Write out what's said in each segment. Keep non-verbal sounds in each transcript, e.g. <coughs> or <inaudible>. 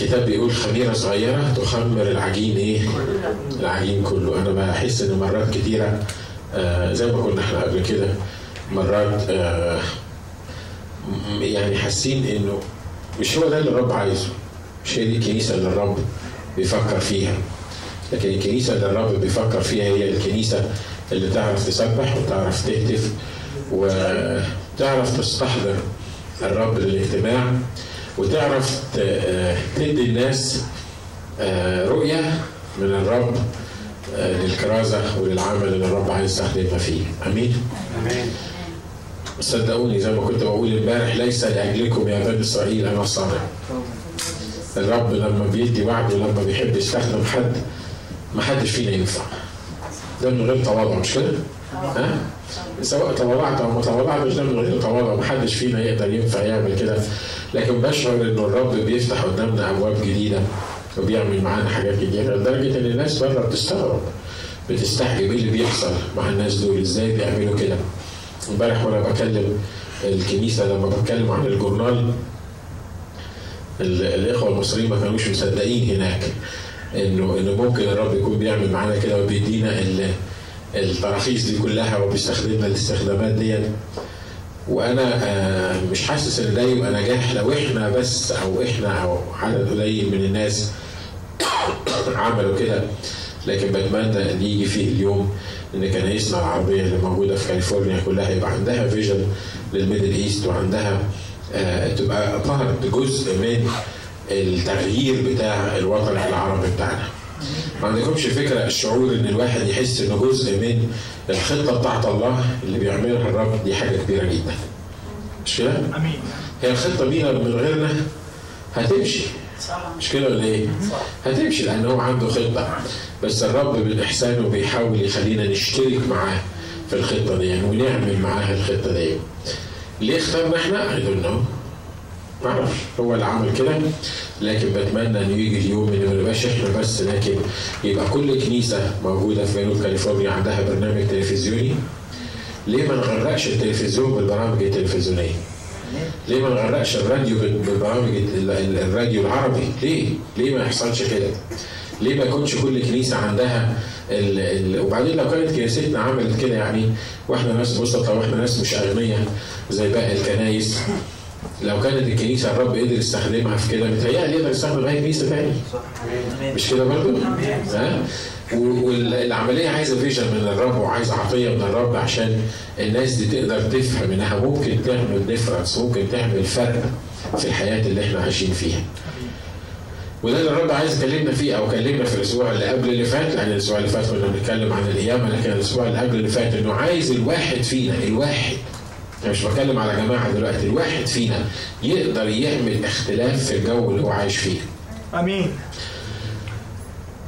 الكتاب بيقول خميرة صغيرة تخمر العجين إيه؟ العجين كله، أنا بحس إن مرات كتيرة آه زي ما قلنا إحنا قبل كده مرات آه يعني حاسين إنه مش هو ده اللي الرب عايزه، مش هي دي الكنيسة اللي الرب بيفكر فيها. لكن الكنيسة اللي الرب بيفكر فيها هي الكنيسة اللي تعرف تسبح وتعرف تهتف وتعرف تستحضر الرب للاجتماع وتعرف آه، تدي الناس آه، رؤية من الرب آه، للكرازة وللعمل اللي الرب عايز يستخدمها فيه. أمين؟ آمين. صدقوني زي ما كنت بقول امبارح ليس لأجلكم يا بني إسرائيل أنا صانع الرب لما بيدي وعد ولما بيحب يستخدم حد ما حدش فينا ينفع. ده من غير تواضع مش كده؟ ها؟ سواء تواضعت أو ما تواضعتش ده من غير تواضع ما حدش فينا يقدر ينفع يعمل كده. لكن بشعر انه الرب بيفتح قدامنا أبواب جديدة وبيعمل معانا حاجات كتيرة لدرجة إن الناس بره بتستغرب بتستحي إيه اللي بيحصل مع الناس دول إزاي بيعملوا كده. امبارح وأنا بكلم الكنيسة لما بتكلم عن الجورنال ال- الإخوة المصريين ما كانوش مصدقين هناك انه إنه ممكن الرب يكون بيعمل معانا كده وبيدينا ال- التراخيص دي كلها وبيستخدمنا الاستخدامات دي وأنا آه، مش حاسس إن ده يبقى نجاح لو إحنا بس أو إحنا أو عدد قليل من الناس <coughs> عملوا كده لكن بتمنى إن يجي فيه اليوم إن كنايسنا العربية اللي موجودة في كاليفورنيا كلها يبقى عندها vision لل Middle East وعندها آه، تبقى part جزء من التغيير بتاع الوطن العربي بتاعنا. ما عندكمش فكرة الشعور إن الواحد يحس إنه جزء من الخطه بتاعت الله اللي بيعملها الرب دي حاجة كبيرة جدا. مش كده؟ آمين هي الخطه بينا من غيرنا هتمشي مش كده ولا إيه؟ هتمشي لأن هو عنده خطه بس الرب بالإحسان بيحاول يخلينا نشترك معاه في الخطه دي يعني ونعمل معاها الخطه دي. ليه اخترنا إحنا؟ I don't know. هو اللي عمل كده لكن بتمنى إنه يجي اليوم إنه ما نبقاش إحنا بس لكن يبقى كل كنيسة موجودة في جنوب كاليفورنيا عندها برنامج تلفزيوني ليه ما نغرقش التلفزيون بالبرامج التلفزيونية؟ ليه ما نغرقش الراديو بال- بالبرامج ال- ال- الراديو العربي؟ ليه؟ ليه ما يحصلش كده؟ ليه ما يكونش كل كنيسة عندها ال ال وبعدين لو كانت كنيستنا عملت كده يعني وإحنا ناس بسطة وإحنا ناس مش أغنياء زي باقي الكنايس لو كانت الكنيسة الرب قدر يستخدمها في كده متهيألي يقدر يستخدم اي كنيسه تاني مش كده برضه؟ ها؟ والعملية عايزة vision من الرب وعايزة عطية من الرب عشان الناس دي تقدر تفهم إنها ممكن تعمل difference ممكن تعمل فرق في الحياة اللي إحنا عايشين فيها. وده اللي الرب عايز يكلمنا فيه أو كلمنا في الأسبوع اللي قبل اللي فات لأن الأسبوع اللي فات كنا بنتكلم عن القيامه لكن الأسبوع اللي قبل اللي فات إنه عايز الواحد فينا الواحد أنا مش بتكلم على جماعة دلوقتي الواحد فينا يقدر يعمل اختلاف في الجو اللي هو عايش فيه. آمين.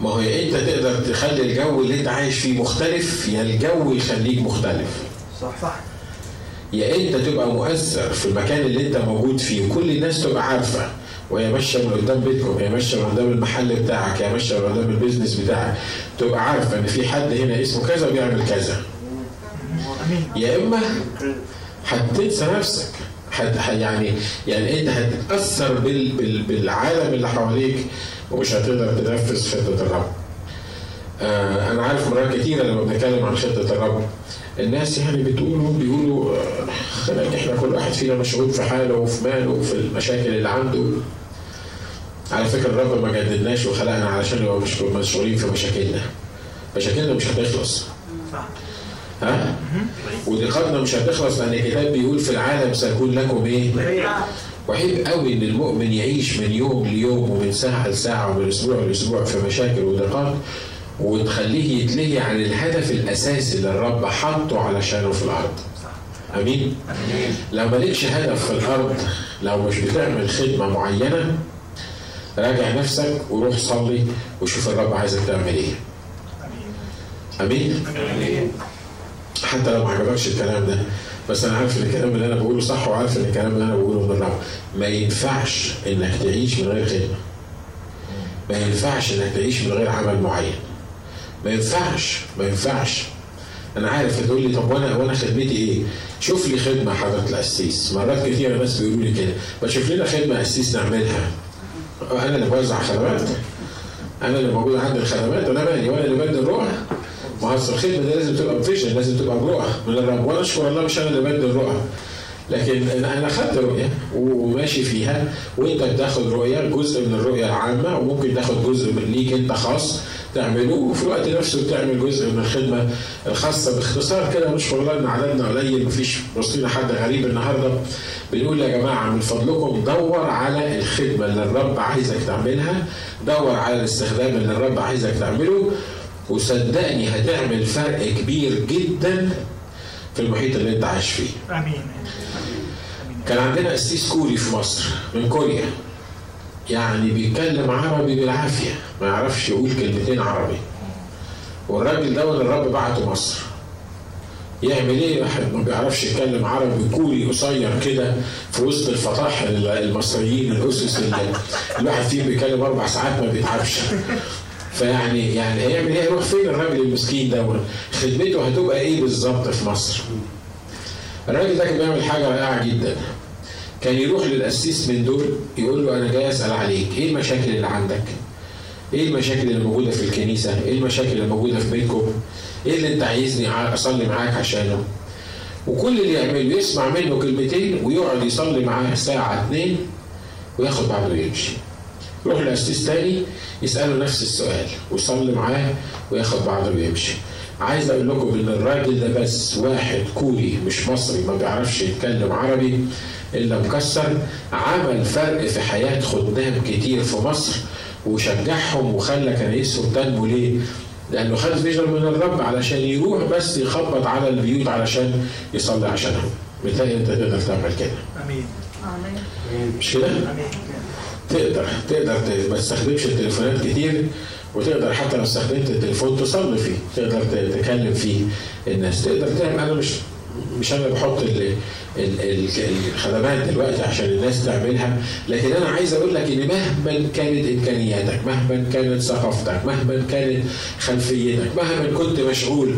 ما هو يا انت تقدر تخلي الجو اللي أنت عايش فيه مختلف يا الجو يخليك مختلف. صح صح. يا انت تبقى مؤثر في المكان اللي أنت موجود فيه وكل الناس تبقى عارفة. وهي ماشيه من قدام بيتكم هي ماشيه من قدام المحل بتاعك هي ماشيه من قدام البيزنس بتاعك. تبقى عارفة إن في حد هنا اسمه كذا بيعمل كذا. يا إما هتنسى نفسك حت يعني يعني انت هتتأثر بال بال بالعالم اللي حواليك ومش هتقدر تنفذ خطة الرب. آه أنا عارف مرات كتيرة لما بنتكلم عن خطة الرب الناس يعني بيقولوا بيقولوا آه، خلينا إحنا كل واحد فينا مشغول في حاله وفي ماله وفي المشاكل اللي عنده. على فكرة الرب ما جددناش وخلقنا علشان نبقى مش مشغولين في مشاكلنا. مشاكلنا مش هتخلص. ها؟ ودقتنا مش هتخلص لأن الكتاب بيقول في العالم سيكون لكم إيه؟ وعيب قوي إن المؤمن يعيش من يوم ليوم ومن ساعة لساعة ومن أسبوع لأسبوع في مشاكل وضيقات وتخليه يتلهي عن الهدف الأساسي اللي الرب حطه علشانه في الأرض. آمين؟ لو مالكش هدف في الأرض لو مش بتعمل خدمة معينة راجع نفسك وروح صلي وشوف الرب عايزك تعمل إيه. آمين؟ حتى لو ما عجبكش الكلام ده. بس أنا عارف إن الكلام اللي أنا بقوله صح وعارف إن الكلام اللي أنا بقوله من الرب ما ينفعش إنك تعيش من غير خدمة. ما ينفعش إنك تعيش من غير عمل معين. ما ينفعش ما ينفعش. أنا عارف تقول لي طب وأنا وأنا خدمتي إيه؟ شوف لي خدمة حضرة القسيس مرات كتير ناس بيقولوا لي كده. ما تشوف لنا خدمة قسيس نعملها. أنا اللي بوزع خدمات. أنا اللي موجود عندي الخدمات وأنا مالي وأنا اللي بدي الرؤى ما أصل الخدمة دي لازم تبقى بفيجن لازم تبقى برؤى من الرب وأنا اشكر الله مش أنا اللي بدي الرؤى لكن أنا أنا خدت رؤيه وماشي فيها وأنت بتاخد رؤية جزء من الرؤية العامة وممكن تاخد جزء من ليك أنت خاص تعمله وفي الوقت نفسه بتعمل جزء من الخدمة الخاصة. باختصار كده نشكر الله إن عددنا قليل مفيش وسطينا حد غريب النهارده. بنقول يا جماعة من فضلكم دور على الخدمة اللي الرب عايزك تعملها دور على الاستخدام اللي الرب عايزك تعمله. وصدقني هتعمل فرق كبير جدا في المحيط اللي انت عايش فيه. آمين. كان عندنا قسيس كوري في مصر من كوريا. يعني بيتكلم عربي بالعافية ما يعرفش يقول كلمتين عربي. والراجل ده الرب بعته مصر. يعمل إيه؟ واحد ما بيعرفش يتكلم عربي كوري قصير كده في وسط الفطاح المصريين الأسس اللي الواحد فيهم بيتكلم أربع ساعات ما بيتعبش. فيعني يعني هيعمل إيه يروح فين الراجل المسكين ده؟ خدمته هتبقى إيه بالظبط في مصر؟ الراجل ده كان بيعمل حاجة رائعة جدا. كان يروح للقسيس من دول يقول له أنا جاي أسأل عليك إيه المشاكل اللي عندك؟ إيه المشاكل اللي موجودة في الكنيسة؟ إيه المشاكل اللي موجودة في بيتكم؟ إيه اللي أنت عايزني أصلي معاك عشانه؟ وكل اللي يعمله يسمع منه كلمتين ويقعد يصلي معاه ساعة اتنين وياخد بعضه ويمشي. يروح لقسيس تاني يسأله نفس السؤال ويصلي معاه وياخد بعضه ويمشي عايز أقول لكم إن الراجل ده بس واحد كوري مش مصري ما بيعرفش يتكلم عربي الا مكسر عمل فرق في حياة خدام كتير في مصر وشجعهم وخلى كنايسهم تنمو ليه؟ لأنه خد فيجن من الرب علشان يروح بس يخبط على البيوت علشان يصلي عشانهم. بالتالي أنت تقدر تعمل كده. آمين مش كده؟ آمين تقدر تقدر ما تستخدمش التليفونات كتير وتقدر حتى لو استخدمت التليفون تصلي فيه تقدر تكلم فيه الناس تقدر تعمل أنا مش مش أنا بحط ال ال ال الخدمات دلوقتي عشان الناس تعملها لكن أنا عايز أقول لك إن مهما كانت إمكانياتك مهما كانت ثقافتك مهما كانت خلفيتك مهما كنت مشغول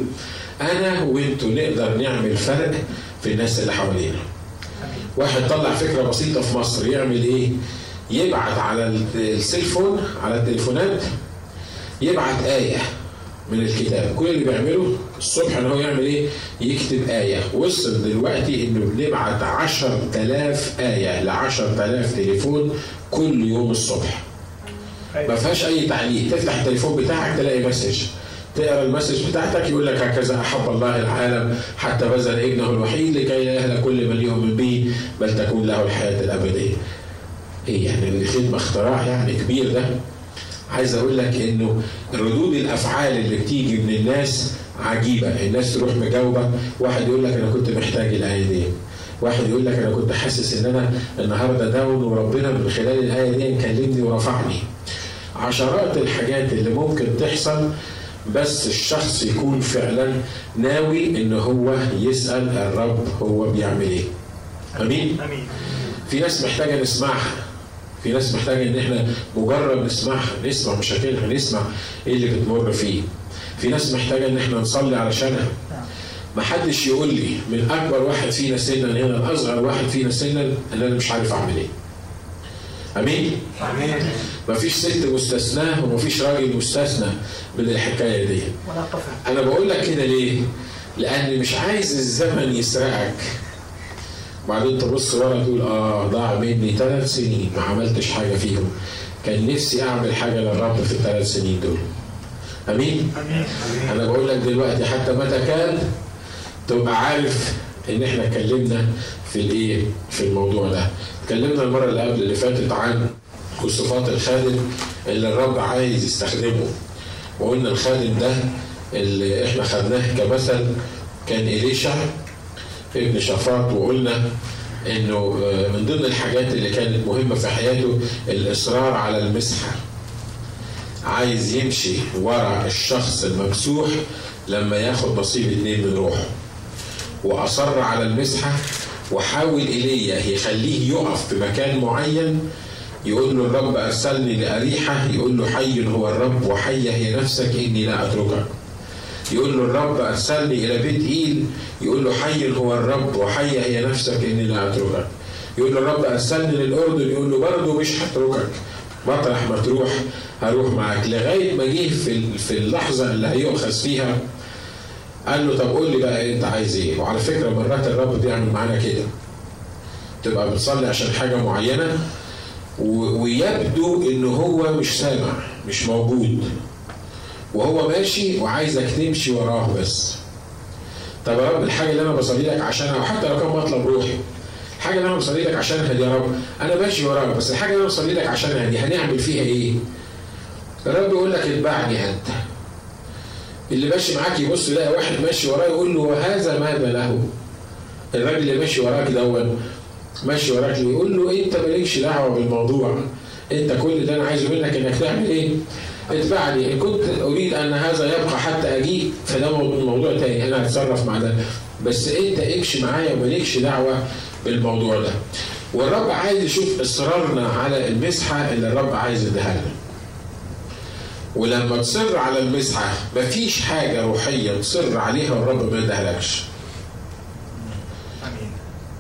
أنا وأنتوا نقدر نعمل فرق في الناس اللي حوالينا واحد طلع فكرة بسيطة في مصر يعمل إيه؟ يبعت على ال- السيلفون على التليفونات يبعت آية من الكتاب. كل اللي بيعمله الصبح إن هو يعمل إيه؟ يكتب آية. وصل دلوقتي إنه بنبعت 10000 آية ل 10000 تليفون كل يوم الصبح. ما فيهاش أي تعليق. تفتح التليفون بتاعك تلاقي message. تقرأ ال message بتاعتك يقول لك هكذا أحب الله العالم حتى بذل ابنه الوحيد لكي لا يهلك كل من يؤمن به بل تكون له الحياة الأبدية. إيه يعني الخدمة اختراع يعني كبير ده؟ عايز أقول لك إنه ردود الأفعال اللي بتيجي من الناس عجيبة. الناس تروح مجاوبة. واحد يقول لك أنا كنت محتاج الآية دي. واحد يقول لك أنا كنت حاسس إن أنا النهارده داون وربنا من خلال الآية دي كلمني ورفعني. عشرات الحاجات اللي ممكن تحصل بس الشخص يكون فعلا ناوي إن هو يسأل الرب هو بيعمل إيه. آمين؟ آمين. في ناس محتاجة نسمعها. في ناس محتاجه إن إحنا مجرد نسمعها نسمع مشاكلها نسمع إيه اللي بتمر فيه. في ناس محتاجة إن إحنا نصلي علشانها. ما حدش يقول لي من أكبر واحد فينا سنا هنا لاصغر واحد فينا سنا إن أنا مش عارف أعمل إيه. أمين؟ أمين. مفيش ست مستثناة ومفيش راجل مستثنى من الحكاية دي. أنا بقول لك كده ليه؟ لأن مش عايز الزمن يسرقك. بعدين تبص ورا تقول آه ضاع مني ثلاث سنين ما عملتش حاجة فيهم. كان نفسي أعمل حاجة للرب في الثلاث سنين دول. أمين؟ أمين. أنا بقول لك دلوقتي حتى متى كان تبقى عارف إن إحنا اتكلمنا في الإيه؟ في الموضوع ده. اتكلمنا المرة اللي قبل اللي فاتت عن صفات الخادم اللي الرب عايز يستخدمه. وقلنا الخادم ده اللي إحنا خدناه كمثل كان إليشع ابن شفاط وقلنا إنه آه، من ضمن الحاجات اللي كانت مهمة في حياته الإصرار على المسحه عايز يمشي ورا الشخص الممسوح لما ياخد نصيب اتنين من روحه. وأصر على المسحه وحاول ايليا يخليه يقف في مكان معين يقول له الرب أرسلني لأريحه يقول له حي هو الرب وحي هي نفسك إني لا أتركك. يقول له الرب أرسلني إلى بيت إيل. يقول له حي هو الرب وحي هي نفسك إني لا أتركك. يقول له الرب أرسلني للأردن. يقول له برضه مش هتركك. مطرح ما تروح هروح معاك. لغاية ما جه في في اللحظة اللي هيؤخذ فيها قال له طب قول لي بقى أنت عايز إيه؟ وعلى فكرة مرات الرب بيعمل معانا كده. تبقى بتصلي عشان حاجة معينة ويبدو إن هو مش سامع مش موجود. وهو ماشي وعايزك تمشي وراه بس طب يا رب الحاجة اللي أنا بصلي لك عشانها وحتى لو كان مطلب روحي الحاجة اللي أنا بصلي لك عشانها دي يا رب أنا ماشي وراك بس الحاجة اللي أنا بصلي لك عشانها دي هنعمل فيها إيه؟ الرب يقول لك اتبعني أنت اللي ماشي معاك يبص يلاقي واحد ماشي وراه يقول له وهذا ماذا له؟ الراجل اللي ماشي وراك دون ماشي وراك يقول له أنت مالكش دعوة بالموضوع أنت كل اللي أنا عايزه منك إنك تعمل إيه؟ اتبعني إن كنت أريد أن هذا يبقى حتى اجيء فده موضوع تاني. أنا هتصرف مع ده. بس أنت امشي معايا ومالكش دعوة بالموضوع ده. والرب عايز يشوف إصرارنا على المسحة اللي الرب عايز يديها لنا. ولما تصر على المسحة مفيش حاجة روحية تصر عليها والرب ما يديهالكش.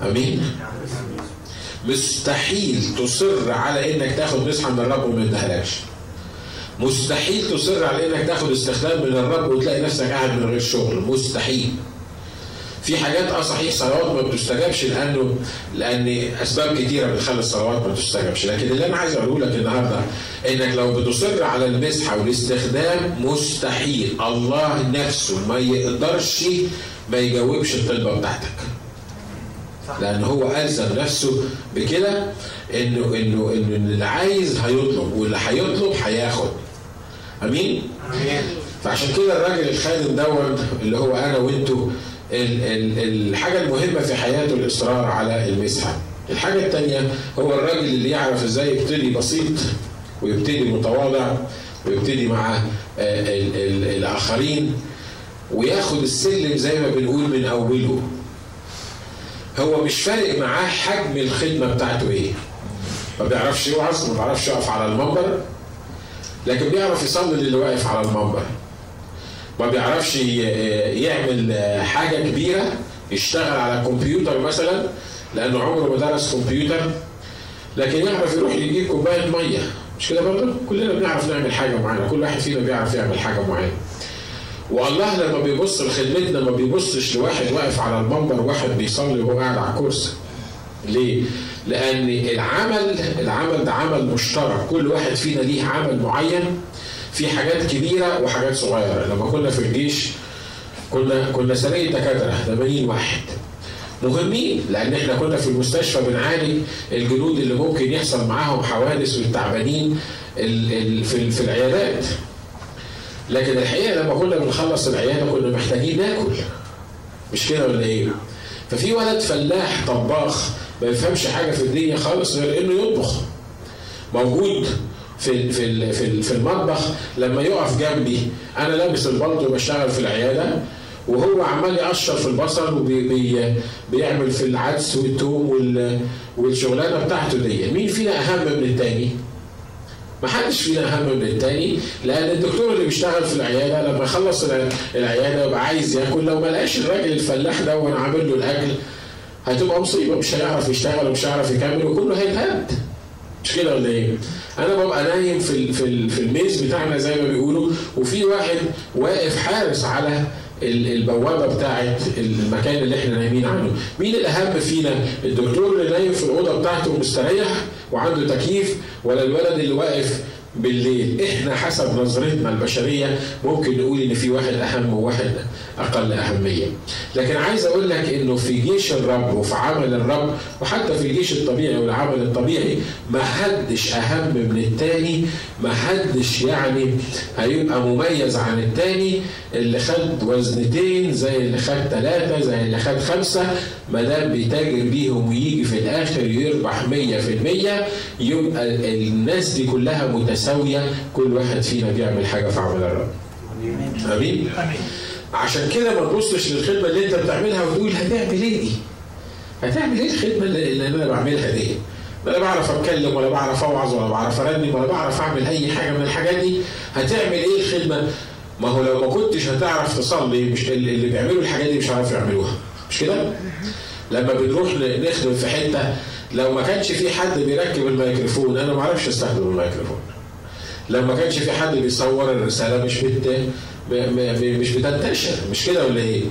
آمين. مستحيل تصر على إنك تاخد مسحة من الرب وما يديهالكش. مستحيل تصر على إنك تاخد استخدام من الرب وتلاقي نفسك قاعد من غير شغل. مستحيل. في حاجات آه صحيح صلوات ما بتستجابش لأنه لأن أسباب كتيرة بتخلي الصلوات ما تستجابش لكن اللي أنا عايز أقوله لك النهارده إنك لو بتصر على المسحه والاستخدام مستحيل. الله نفسه ما يقدرش ما يجاوبش الطلبة بتاعتك. لأن هو ألزم نفسه بكده إنه إنه إنه اللي عايز هيطلب واللي هيطلب هياخد. أمين. آمين. فعشان كده الراجل الخادم دون اللي هو أنا وأنتوا ال- الحاجة المهمة في حياته الإصرار على المسحه الحاجة الثانية هو الراجل اللي يعرف إزاي يبتدي بسيط ويبتدي متواضع ويبتدي مع آه، ال- ال- الآخرين وياخد السلم زي ما بنقول من أوله. هو مش فارق معاه حجم الخدمة بتاعته إيه. ما بيعرفش يوعظ ما بيعرفش يقف على المنبر. لكن بيعرف يصلي للي واقف على المنبر. ما بيعرفش يعمل حاجة كبيرة يشتغل على كمبيوتر مثلا لأنه عمره ما درس كمبيوتر لكن يعرف يروح يجيب كوباية مية. مش كده برضه؟ كلنا بنعرف نعمل حاجة معينة كل واحد فينا بيعرف يعمل حاجة معينة. والله لما بيبص لخدمتنا ما بيبصش لواحد واقف على المنبر وواحد بيصلي وهو قاعد على الكرسي. ليه؟ لأن العمل العمل ده عمل مشترك، كل واحد فينا ليه عمل معين في حاجات كبيرة وحاجات صغيرة، لما كنا في الجيش كنا كنا سرية دكاترة 80 واحد. مهمين لأن إحنا كنا في المستشفى بنعالج الجنود اللي ممكن يحصل معاهم حوادث والتعبانين ال- ال- في العيادات. لكن الحقيقة لما كنا بنخلص العيادة كنا محتاجين ناكل. مش كده ولا إيه؟ ففي ولد فلاح طباخ ما يفهمش حاجة في الدنيا خالص غير إنه يطبخ موجود في في في في المطبخ لما يقف جنبي أنا لابس البلطو وبشتغل في العيادة وهو عمال يقشر في البصل وبيعمل في العدس والثوم وال- والشغلانة بتاعته دي مين فينا أهم من التاني؟ ما حدش فينا أهم من التاني لأن الدكتور اللي بيشتغل في العيادة لما يخلص الع- العيادة يبقى عايز ياكل لو ما لقاش الراجل الفلاح ده وأنا عامل له الأكل هتبقى مصيبه مش هيعرف يشتغل ومش هيعرف يكمل وكله هيتهد مش كده ولا إيه؟ أنا ببقى نايم في في في الميز بتاعنا زي ما بيقولوا وفي واحد واقف حارس على ال- البوابة بتاعت المكان اللي إحنا نايمين عنه، مين الأهم فينا؟ الدكتور اللي نايم في الأوضة بتاعته مستريح وعنده تكييف ولا الولد اللي واقف بالليل؟ إحنا حسب نظرتنا البشرية ممكن نقول إن في واحد أهم وواحد أقل أهمية. لكن عايز أقول لك إنه في جيش الرب وفي عمل الرب وحتى في الجيش الطبيعي والعمل الطبيعي ما حدش أهم من التاني ما حدش يعني هيبقى مميز عن التاني اللي خد وزنتين زي اللي خد ثلاثة زي اللي خد خمسة ما دام بيتاجر بيهم ويجي في الآخر يربح مية في المية يبقى الناس دي كلها متساوية كل واحد فينا بيعمل حاجة في عمل الرب آمين عشان كده ما تبصش للخدمة اللي انت بتعملها وتقول هتعمل إيه دي؟ هتعمل إيه الخدمة اللي, أنا بعملها دي؟ لا بعرف أتكلم ولا بعرف أوعظ ولا بعرف ارنم ولا بعرف أعمل أي حاجة من الحاجات دي هتعمل إيه الخدمة؟ ما هو لو ما كنتش هتعرف تصلي مش اللي اللي بيعملوا الحاجات دي مش هيعرفوا يعملوها مش كده؟ لما بنروح نخدم في حتة لو ما كانش في حد بيركب الميكروفون أنا ما أعرفش أستخدم الميكروفون لو ما كانش في حد بيصور الرسالة مش بت مش بتنتشر مش كده ولا إيه؟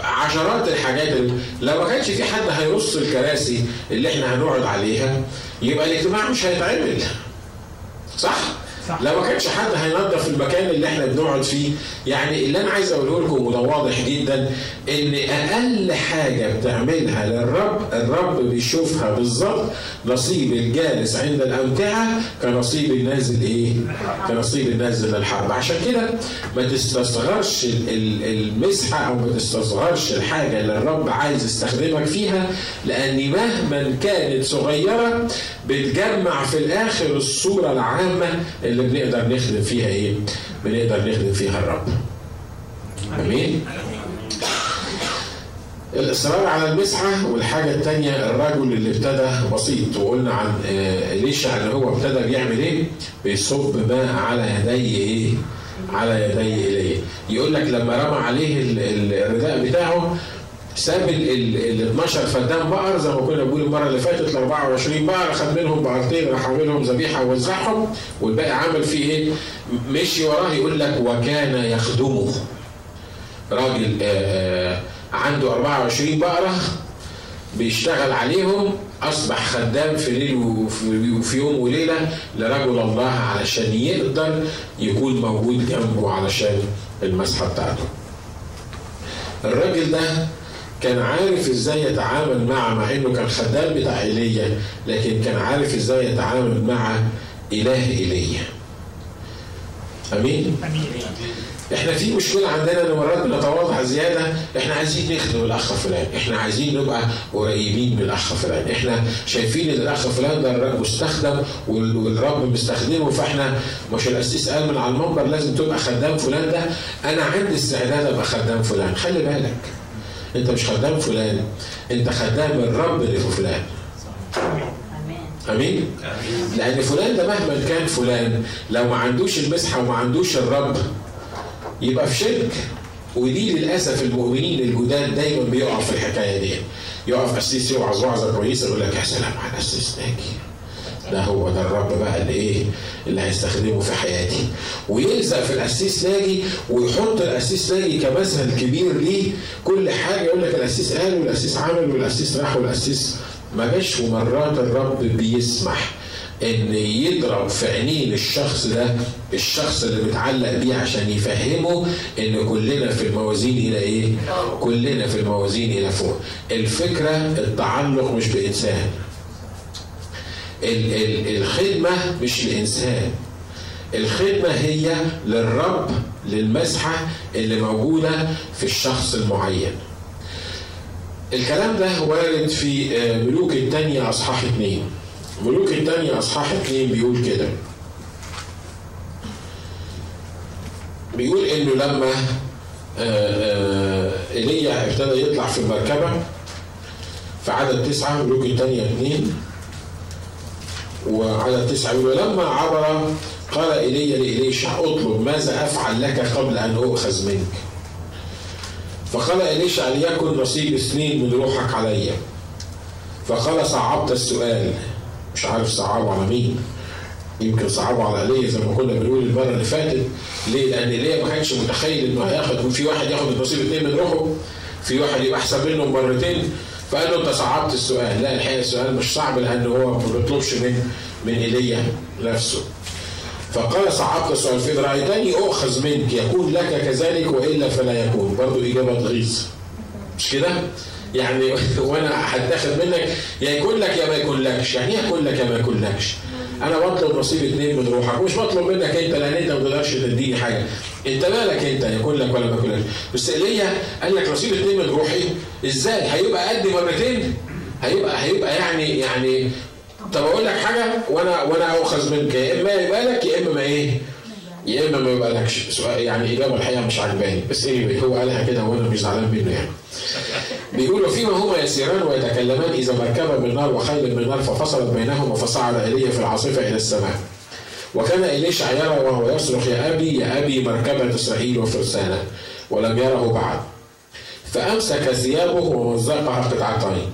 عشرات الحاجات اللي لو ما كانش في حد هيرص الكراسي اللي إحنا هنقعد عليها يبقى الاجتماع مش هيتعمل صح؟ لو ما كانش حد هينظف المكان اللي إحنا بنقعد فيه يعني اللي أنا عايز أقوله لكم وده واضح جدا إن أقل حاجة بتعملها للرب الرب بيشوفها بالظبط نصيب الجالس عند الأمتعة كنصيب النازل إيه؟ كنصيب النازل للحرب عشان كده ما تستصغرش المسحة أو ما تستصغرش الحاجة اللي الرب عايز يستخدمك فيها لأن مهما كانت صغيرة بتجمع في الآخر الصورة العامة اللي بنقدر نخدم فيها إيه؟ بنقدر نخدم فيها الرب. آمين؟ الاصرار على المسحة والحاجة الثانية الرجل اللي ابتدى بسيط وقلنا عن ليش ان هو ابتدى بيعمل إيه؟ بيصب ماء على يدي إيه؟ على يدي ايليا يقول لك لما رمى عليه الرداء بتاعه ساب ال 12 فدان بقر زي ما كنا بنقول المرة اللي فاتت ال 24 بقر خد منهم بقرتين راح عاملهم ذبيحة ووزعهم والباقي عمل فيه إيه؟ مشي وراه يقول لك وكان يخدمه. راجل آآ عنده 24 بقرة بيشتغل عليهم أصبح خدام في ليل وفي يوم وليلة لرجل الله علشان يقدر يكون موجود جنبه علشان المسحة بتاعته. الراجل ده كان عارف إزاي يتعامل مع مع إنه كان خدام بتاع إيليا لكن كان عارف إزاي يتعامل مع إله إيليا. أمين؟ أمين إحنا في مشكلة عندنا إن مرات بنتواضع زيادة إحنا عايزين نخدم الأخ فلان إحنا عايزين نبقى قريبين من الأخ فلان إحنا شايفين إن الأخ فلان ده مستخدم والرب مستخدمه فإحنا مش القسيس قال من على المنبر لازم تبقى خدام فلان ده أنا عندي استعداد أبقى خدام فلان خلي بالك انت مش خدام فلان انت خدام الرب لفلان آمين؟ لأن فلان ده مهما كان فلان لو ما عندوش المسحة وما عندوش الرب يبقى في شرك. ودي للأسف المؤمنين الجداد دايما بيقعوا في الحكاية دي. يقف قسيس يوعظ وعظه كويسة يقول لك يا سلام على القسيس ناجي ده هو ده الرب بقى اللي إيه اللي هيستخدمه في حياتي ويلزق في القسيس ناجي ويحط القسيس ناجي كمثل كبير ليه كل حاجة يقول لك القسيس قال والقسيس عمل والقسيس راح والقسيس ما جاش ومرات الرب بيسمح إن يضرب في عينين الشخص ده الشخص اللي متعلق بيه عشان يفهمه إن كلنا في الموازين إلى إيه؟ كلنا في الموازين إلى فوق. الفكرة التعلق مش بإنسان. ال ال الخدمة مش لانسان. الخدمة هي للرب للمسحة اللي موجودة في الشخص المعين. الكلام ده وارد في ملوك الثانية أصحاح اثنين. ملوك الثانية أصحاح اثنين بيقول كده بيقول إنه لما إيليا ابتدى يطلع في المركبة في عدد تسعة ملوك الثانية اثنين وعدد تسعة ولما عبر قال إيليا لإليشع اطلب ماذا أفعل لك قبل أن أؤخذ منك؟ فقال إليشع ليكن نصيب اثنين من روحك علي. فقال صعبت السؤال. مش عارف صعبوا على مين. يمكن صعبوا على ايليا زي ما كنا بنقول المرة اللي فاتت. ليه؟ لأن ايليا ما كانش متخيل إنه هياخد في واحد ياخد النصيب اثنين من روحه في واحد يبقى أحسن منه مرتين. فقال له انت صعبت السؤال. لا الحقيقة السؤال مش صعب لأن هو ما بيطلبش من من ايليا نفسه. فقال صعبت السؤال. فإن رأيتني أؤخذ منك. يكون لك كذلك وإلا فلا يكون. برضو إجابة تغيظ. مش كده؟ يعني <laughs> وأنا هتاخد منك. يا يكون لك يا ما يكون لكش. يعني إيه يكون لك يا ما يكون لكش؟ أنا بطلب نصيب اثنين من روحك. مش بطلب منك أنت لأن أنت ما تقدرش تديني حاجة. انت مالك انت يكون لك ولا ما يكون لك بس إيليا قال لك نصيب اثنين من روحي. إزاي؟ هيبقى قد مرتين؟ هيبقى هيبقى يعني يعني طب أقول لك حاجة وأنا وأنا اؤخذ منك. يا إما يبقى لك يا إما ما إيه؟ يا إما ما يبقى لكش سؤال يعني إجابة الحقيقة مش عجباني. بس إيه هو قالها كده وأنا مش زعلان منه يعني. بيقولوا فيما هما يسيران ويتكلمان إذا مركبا من نار وخيل من نار ففصلت بينهما فصعد إيليا في العاصفة إلى السماء. وكان إليشع يرى وهو يصرخ يا أبي يا أبي مركبة إسرائيل وفرسانة ولم يره بعد. فأمسك ثيابه ومزقها قطعتين.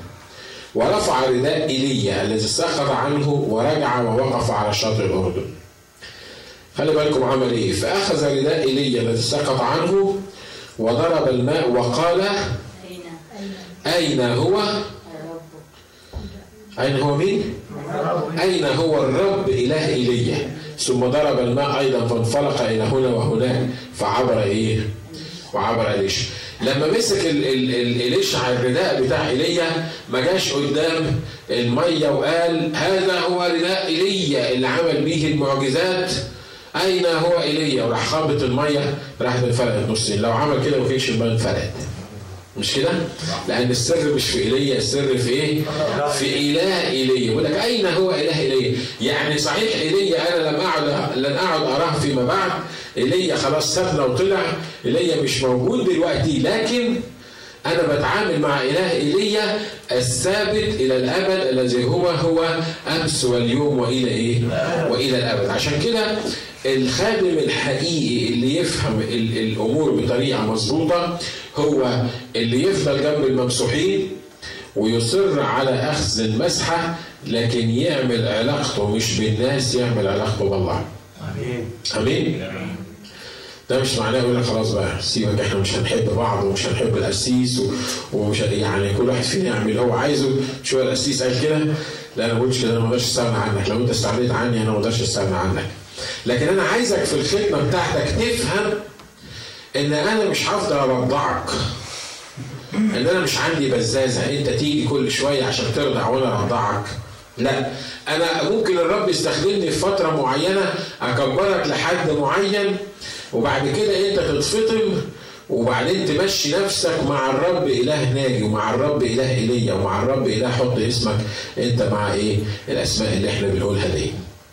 ورفع رداء ايليا الذي سقط عنه ورجع ووقف على شاطئ الأردن. خلي بالكم عمل إيه؟ فأخذ رداء ايليا الذي سقط عنه وضرب الماء وقال أين هو؟ أين هو مين؟ أين هو الرب إله ايليا ثم ضرب الماء أيضا فانفلق إلى هنا وهناك فعبر إيه؟ وعبر اليشا لما مسك اليشع الرداء بتاع إيليا ما جاش قدام المية وقال هذا هو رداء إيليا اللي عمل به المعجزات. أين هو إيليا؟ وراح خابط المية راحت انفرقت نصين لو عمل كده ما كانش الميه انفرقت مش كده؟ لأن السر مش في إيليا، السر في إيه؟ في إله إيليا، يقول لك أين هو إله إيليا؟ يعني صحيح إيليا أنا لم أعد لن أعد أراه فيما بعد، إيليا خلاص سابنا وطلع، إيليا مش موجود دلوقتي، لكن أنا بتعامل مع إله إيليا الثابت إلى الأبد الذي هو هو أمس واليوم وإلى إيه؟ وإلى الأبد، عشان كده الخادم الحقيقي اللي يفهم ال- الأمور بطريقة مظبوطة هو اللي يفضل جنب الممسوحين ويصر على أخذ المسحة لكن يعمل علاقته مش بالناس يعمل علاقته بالله. آمين. آمين؟ ده مش معناه يقول لك خلاص بقى سيبك إحنا مش هنحب بعض ومش هنحب القسيس ومش يعني كل واحد فينا يعمل اللي هو عايزه. شوية القسيس قال كده لا أنا ما بقولش كده أنا ما أقدرش أستغنى عنك. لو أنت استغنيت عني أنا ما أقدرش أستغنى عنك. لكن أنا عايزك في الخدمة بتاعتك تفهم إن أنا مش هفضل أرضعك. إن أنا مش عندي بزازة. أنت تيجي كل شوية عشان ترضع وأنا أرضعك. لا. أنا ممكن الرب يستخدمني في فترة معينة أكبرك لحد معين وبعد كده أنت تتفطم وبعدين تمشي نفسك مع الرب إله ناجي ومع الرب إله ايليا ومع الرب إله حط اسمك أنت مع إيه؟ الأسماء اللي إحنا بنقولها دي.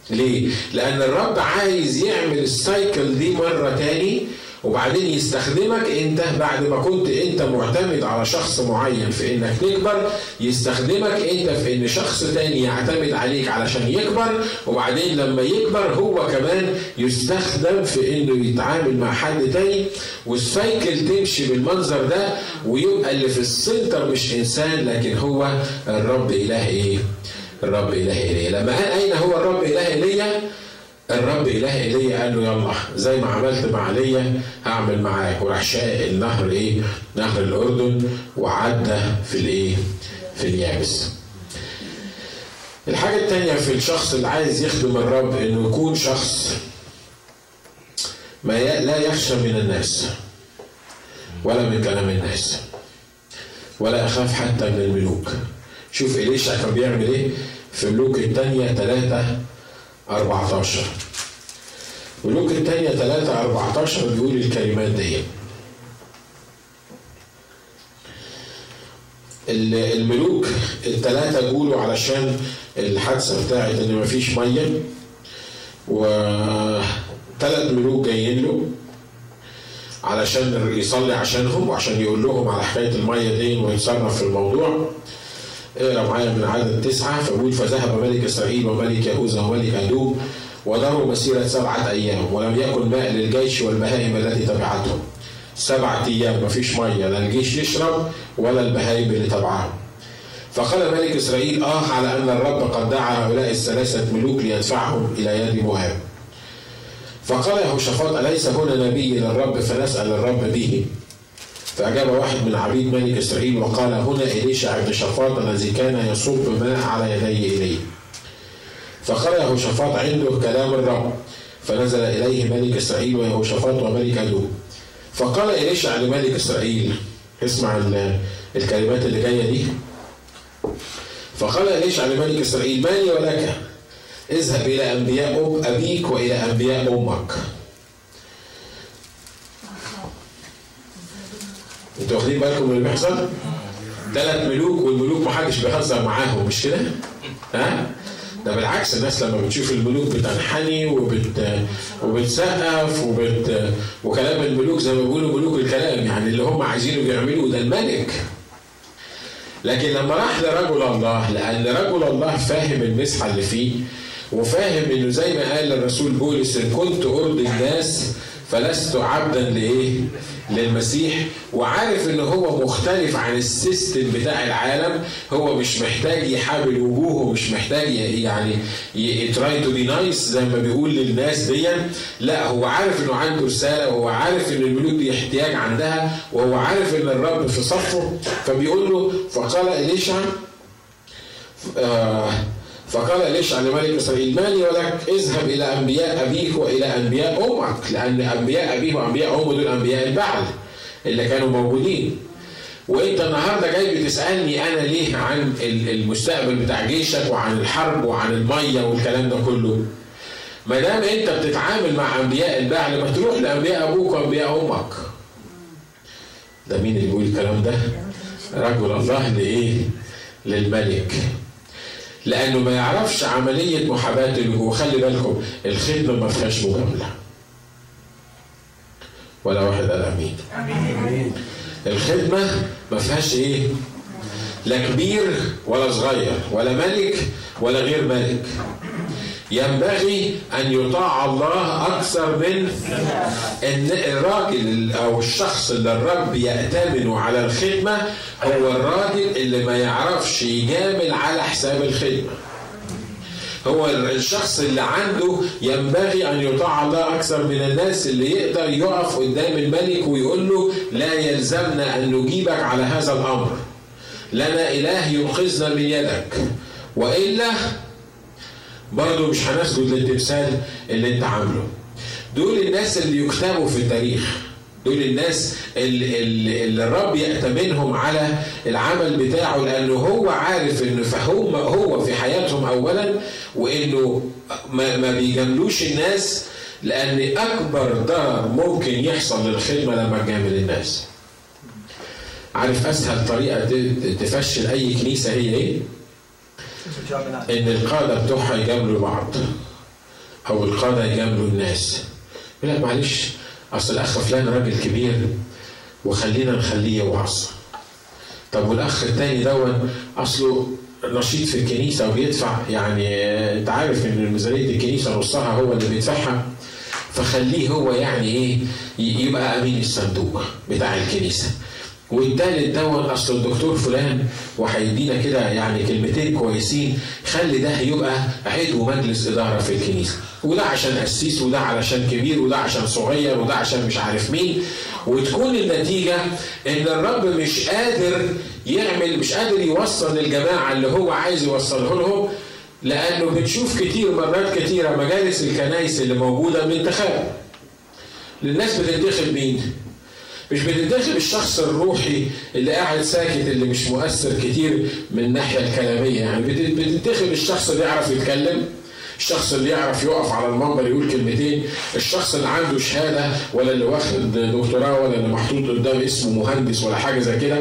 ليه؟ لأن الرب عايز يعمل السايكل دي مرة تاني وبعدين يستخدمك انت بعد ما كنت انت معتمد على شخص معين في انك تكبر يستخدمك انت في ان شخص تاني يعتمد عليك علشان يكبر وبعدين لما يكبر هو كمان يستخدم في انه يتعامل مع حد تاني وال cycle تمشي بالمنظر ده ويبقى اللي في ال center مش إنسان لكن هو الرب إله إيه؟ الرب اله ايليا لما قال أين هو الرب اله ايليا الرب اله ايليا قال له يلا زي ما عملت مع ايليا هعمل معاك. وراح شاق النهر إيه؟ نهر الأردن وعدى في الإيه؟ في اليابس. الحاجة التانية في الشخص اللي عايز يخدم الرب إنه يكون شخص ما لا يخشى من الناس ولا من كلام الناس ولا يخاف حتى من الملوك. شوف إليشع كان بيعمل إيه؟ في ملوك الثانية 3 14 ملوك الثانية 3 14 بيقول الكلمات دي. ال- الملوك الثلاثة جولوا علشان الحادثة بتاعت إن مفيش مية. وثلاث ملوك جايين له علشان يصلي عشانهم وعشان يقول لهم على حكاية المية دي ويتصرف في الموضوع. اقرا معايا من عدد تسعة فبيقول فذهب ملك إسرائيل وملك يهوذا وملك أدوم وداروا مسيرة سبعة أيام ولم يكن ماء للجيش والبهائم التي تبعتهم. سبعة أيام مفيش مية لا الجيش يشرب ولا البهائم اللي تبعهم. فقال ملك إسرائيل آه على أن الرب قد دعا هؤلاء الثلاثة ملوك ليدفعهم إلى يد مواب فقال يهوشافاط أليس هنا نبي للرب؟ فنسأل الرب به. فأجاب واحد من عبيد ملك إسرائيل وقال هنا إليشع بن شفاط الذي كان يصب ماء على يدي إليه فقال يهوشافاط عنده كلام الرب فنزل إليه ملك إسرائيل ويهوشافاط وملك أدوم فقال إليشع لملك إسرائيل؟ اسمع ال- الكلمات اللي جاية دي. فقال إليشع لملك إسرائيل؟ مالي ولك؟ اذهب إلى أنبياء أب- أبيك وإلى أنبياء أمك. أنتوا واخدين بالكم من اللي بيحصل؟ ثلاث ملوك والملوك محدش بيهزر معاهم مش كده؟ ها؟ ده بالعكس الناس لما بتشوف الملوك بتنحني وبت وبتسقف وبت وكلام الملوك زي ما بيقولوا ملوك الكلام يعني اللي هم عايزينه بيعملوه ده الملك لكن لما راح لرجل الله لأن رجل الله فاهم المسحة اللي فيه وفاهم إنه زي ما قال الرسول بولس إن كنت أرضي الناس فلست عبدا لإيه للمسيح وعارف إن هو مختلف عن ال system بتاع العالم. هو مش محتاج يحابي وجوه مش محتاج يعني try to be nice زي ما بيقول للناس دي لا هو عارف إنه عنده رسالة وهو عارف إن الملوك دي احتياج عندها وهو عارف إن الرب في صفه. فبيقول له فقال إليشع آه فقال إليشع لملك إسرائيل؟ مالي ولك اذهب إلى أنبياء أبيك وإلى أنبياء أمك لأن أنبياء أبيه وأنبياء أمه دول أنبياء البعل اللي كانوا موجودين. وأنت النهارده جاي بتسألني أنا ليه عن المستقبل بتاع جيشك وعن الحرب وعن المية والكلام ده كله؟ ما دام أنت بتتعامل مع أنبياء البعل ما تروح لأنبياء أبوك وأنبياء أمك. ده مين اللي بيقول الكلام ده؟ رجل الله لإيه؟ للملك. لأنه ما يعرفش عملية محاباه الوجوه وخلي بالكم الخدمة ما فيهاش مجاملة. ولا واحد قال آمين. الخدمة ما فيهاش إيه؟ لا كبير ولا صغير ولا ملك ولا غير ملك ينبغي أن يطاع الله أكثر من إن الراجل أو الشخص اللي الرب يأتمنه على الخدمة هو الراجل اللي ما يعرفش يجامل على حساب الخدمة. هو الشخص اللي عنده ينبغي أن يطاع الله أكثر من الناس اللي يقدر يقف قدام الملك ويقول له لا يلزمنا أن نجيبك على هذا الأمر. لنا إله ينقذنا من يدك. وإلا برضه مش هنسجد للتمثال اللي انت عامله دول الناس اللي يكتبوا في التاريخ دول الناس اللي, اللي الرب يأتمنهم على العمل بتاعه لأنه هو عارف إنه فهم هو في حياتهم أولا وإنه ما, ما بيجاملوش الناس لأن أكبر ضرر ممكن يحصل للخدمة لما تجامل الناس. عارف أسهل طريقة تفشل أي كنيسة هي إيه؟ إن القادة بتوعها يجاملوا بعض أو القادة يجاملوا الناس. يقول لك معلش أصل الأخ فلان راجل كبير وخلينا نخليه يوعظ. طب والأخ التاني دون أصله نشيط في الكنيسة وبيدفع يعني أنت عارف إن ميزانيه الكنيسة نصها هو اللي بيدفعها. فخليه هو يعني إيه يبقى أمين الصندوق بتاع الكنيسة. والتالت دون أصل الدكتور فلان وهيدينا كده يعني كلمتين كويسين خلي ده يبقى عضو مجلس إدارة في الكنيسة. وده عشان قسيس وده علشان كبير وده عشان صغير وده عشان مش عارف مين. وتكون النتيجة إن الرب مش قادر يعمل مش قادر يوصل للجماعه اللي هو عايز يوصله لهم لأنه بنشوف كتير مرات كتيرة مجالس الكنايس اللي موجودة بانتخاب للناس بتنتخب مين؟ مش بتنتخب الشخص الروحي اللي قاعد ساكت اللي مش مؤثر كتير من الناحية الكلامية. يعني بتنتخب الشخص اللي يعرف يتكلم الشخص اللي يعرف يقف على المنبر يقول كلمتين الشخص اللي عنده شهادة ولا اللي واخد دكتوراه ولا اللي محطوط قدام اسمه مهندس ولا حاجة زي كده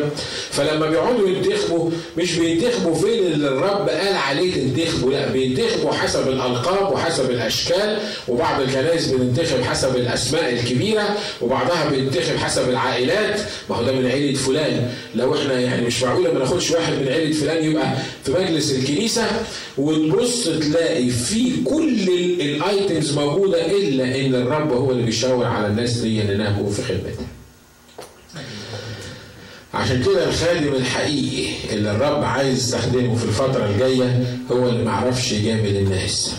فلما بيقعدوا ينتخبوا مش بينتخبوا فين اللي الرب قال عليه تنتخبوا لا بينتخبوا حسب الألقاب وحسب الأشكال وبعض الكنائس بتنتخب حسب الأسماء الكبيرة وبعضها بينتخب حسب العائلات. ما هو ده من عيلة فلان. لو إحنا يعني مش معقولة ما ناخدش واحد من عيلة فلان يبقى في مجلس الكنيسة وتبص تلاقي في كل الايتمز موجودة إلا إن الرب هو اللي بيشاور على الناس دي إنها تكون في خدمته. عشان كده الخادم الحقيقي اللي الرب عايز يستخدمه في الفترة الجاية هو اللي ما عرفش يجامل الناس.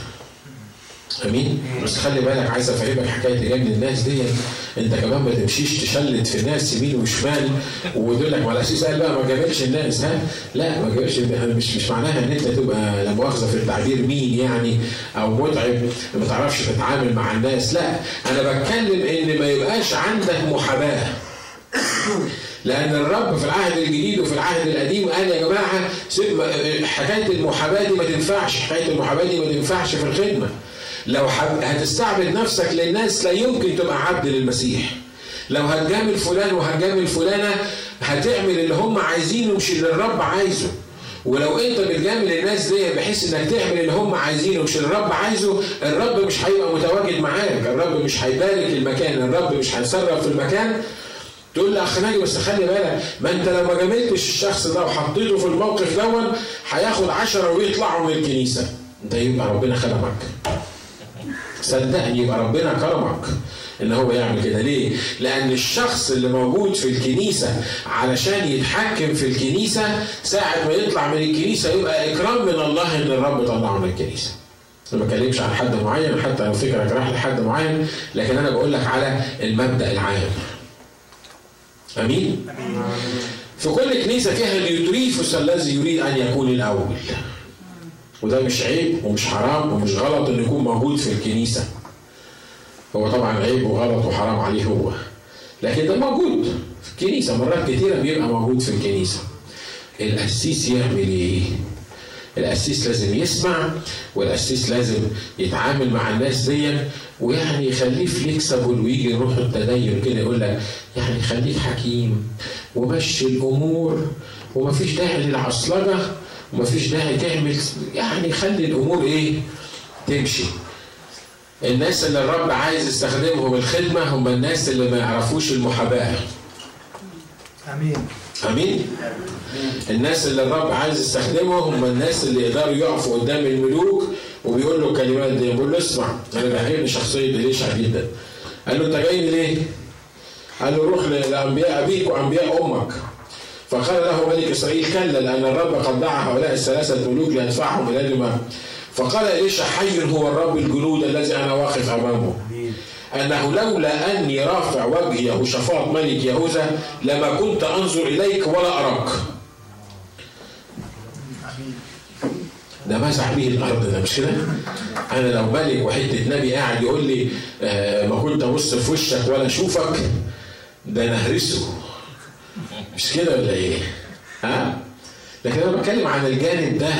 امين؟ بس خلي بالك عايز افهمك حكاية جامل الناس دي انت كمان ما تمشيش تشلت في الناس يمين وشمال وتقول لك ما الاسيس قال بقى ما جاملش الناس ها؟ لا ما جاملش مش مش معناها إن أنت تبقى لا مؤاخذة في التعبير مين يعني أو متعب ما تعرفش تتعامل مع الناس لا أنا بتكلم إن ما يبقاش عندك محاباة لأن الرب في العهد الجديد وفي العهد القديم قال يا جماعة حكاية المحاباة دي ما تنفعش، حكاية المحاباة دي ما تنفعش في الخدمة. لو هتستعبد نفسك للناس لا يمكن تبقى عبد للمسيح. لو هتجامل فلان وهتجامل فلانة هتعمل اللي هم عايزينه مش اللي الرب عايزه. ولو انت بتجامل الناس دي بحيث انك تعمل اللي هم عايزينه مش الرب عايزه الرب مش هيبقى متواجد معاك الرب مش هيبارك المكان الرب مش هيتصرف في المكان تقول لي أخ ناجي بس خلي بالك ما انت لو ما جاملتش الشخص ده وحطيته في الموقف دون هياخد عشرة ويطلعوا من الكنيسة ده يبقى ربنا خدمك صدقني يبقى ربنا كرمك إن هو يعمل كده. ليه؟ لأن الشخص اللي موجود في الكنيسة علشان يتحكم في الكنيسة ساعة ما يطلع من الكنيسة يبقى إكرام من الله إن الرب طلعه من الكنيسة. ما بتكلمش عن حد معين حتى لو فكرك راح لحد معين لكن أنا بقول لك على المبدأ العام. آمين؟ في كل كنيسة فيها اليوتريفوس الذي يريد أن يكون الأول. وده مش عيب ومش حرام ومش غلط إنه يكون موجود في الكنيسة. هو طبعا عيب وغلط وحرام عليه هو. لكن ده موجود في الكنيسة. مرات كتيره بيبقى موجود في الكنيسة. القسيس يعمل إيه؟ القسيس لازم يسمع والقسيس لازم يتعامل مع الناس دي ويعني يخليه فليكسبل ويجي يروح التدين كده يقول لك يعني خليك حكيم ومشي الأمور ومفيش داعي للعصلجة. ومفيش داعي تعمل يعني خلي الأمور إيه تمشي. الناس اللي الرب عايز يستخدمهم الخدمة هم الناس اللي ما يعرفوش المحاباة. آمين. آمين؟ الناس اللي الرب عايز يستخدمهم هم الناس اللي يقدروا يقفوا قدام الملوك وبيقول له الكلمات دي. بيقول له اسمع أنا بيعجبني شخصية إليشع جدا. قال له أنت جاي ليه؟ قال له روح لأنبياء أبيك وأنبياء أمك. فقال له ملك إسرائيل كلا لأن الرب قد دعا هؤلاء الثلاثة ملوك ليدفعهم إلى دماء. فقال اليشع حي هو الرب الجنود الذي أنا واقف أمامه؟ أنه لولا أني رافع وجه يهوشافاط ملك يهوذا لما كنت أنظر إليك ولا أراك. ده مسح به الأرض ده مش كده؟ أنا لو ملك وحتة نبي قاعد يقول لي آه ما كنت أبص في وشك ولا أشوفك ده نهرسه مش كده ولا إيه؟ ها؟ لكن أنا بتكلم عن الجانب ده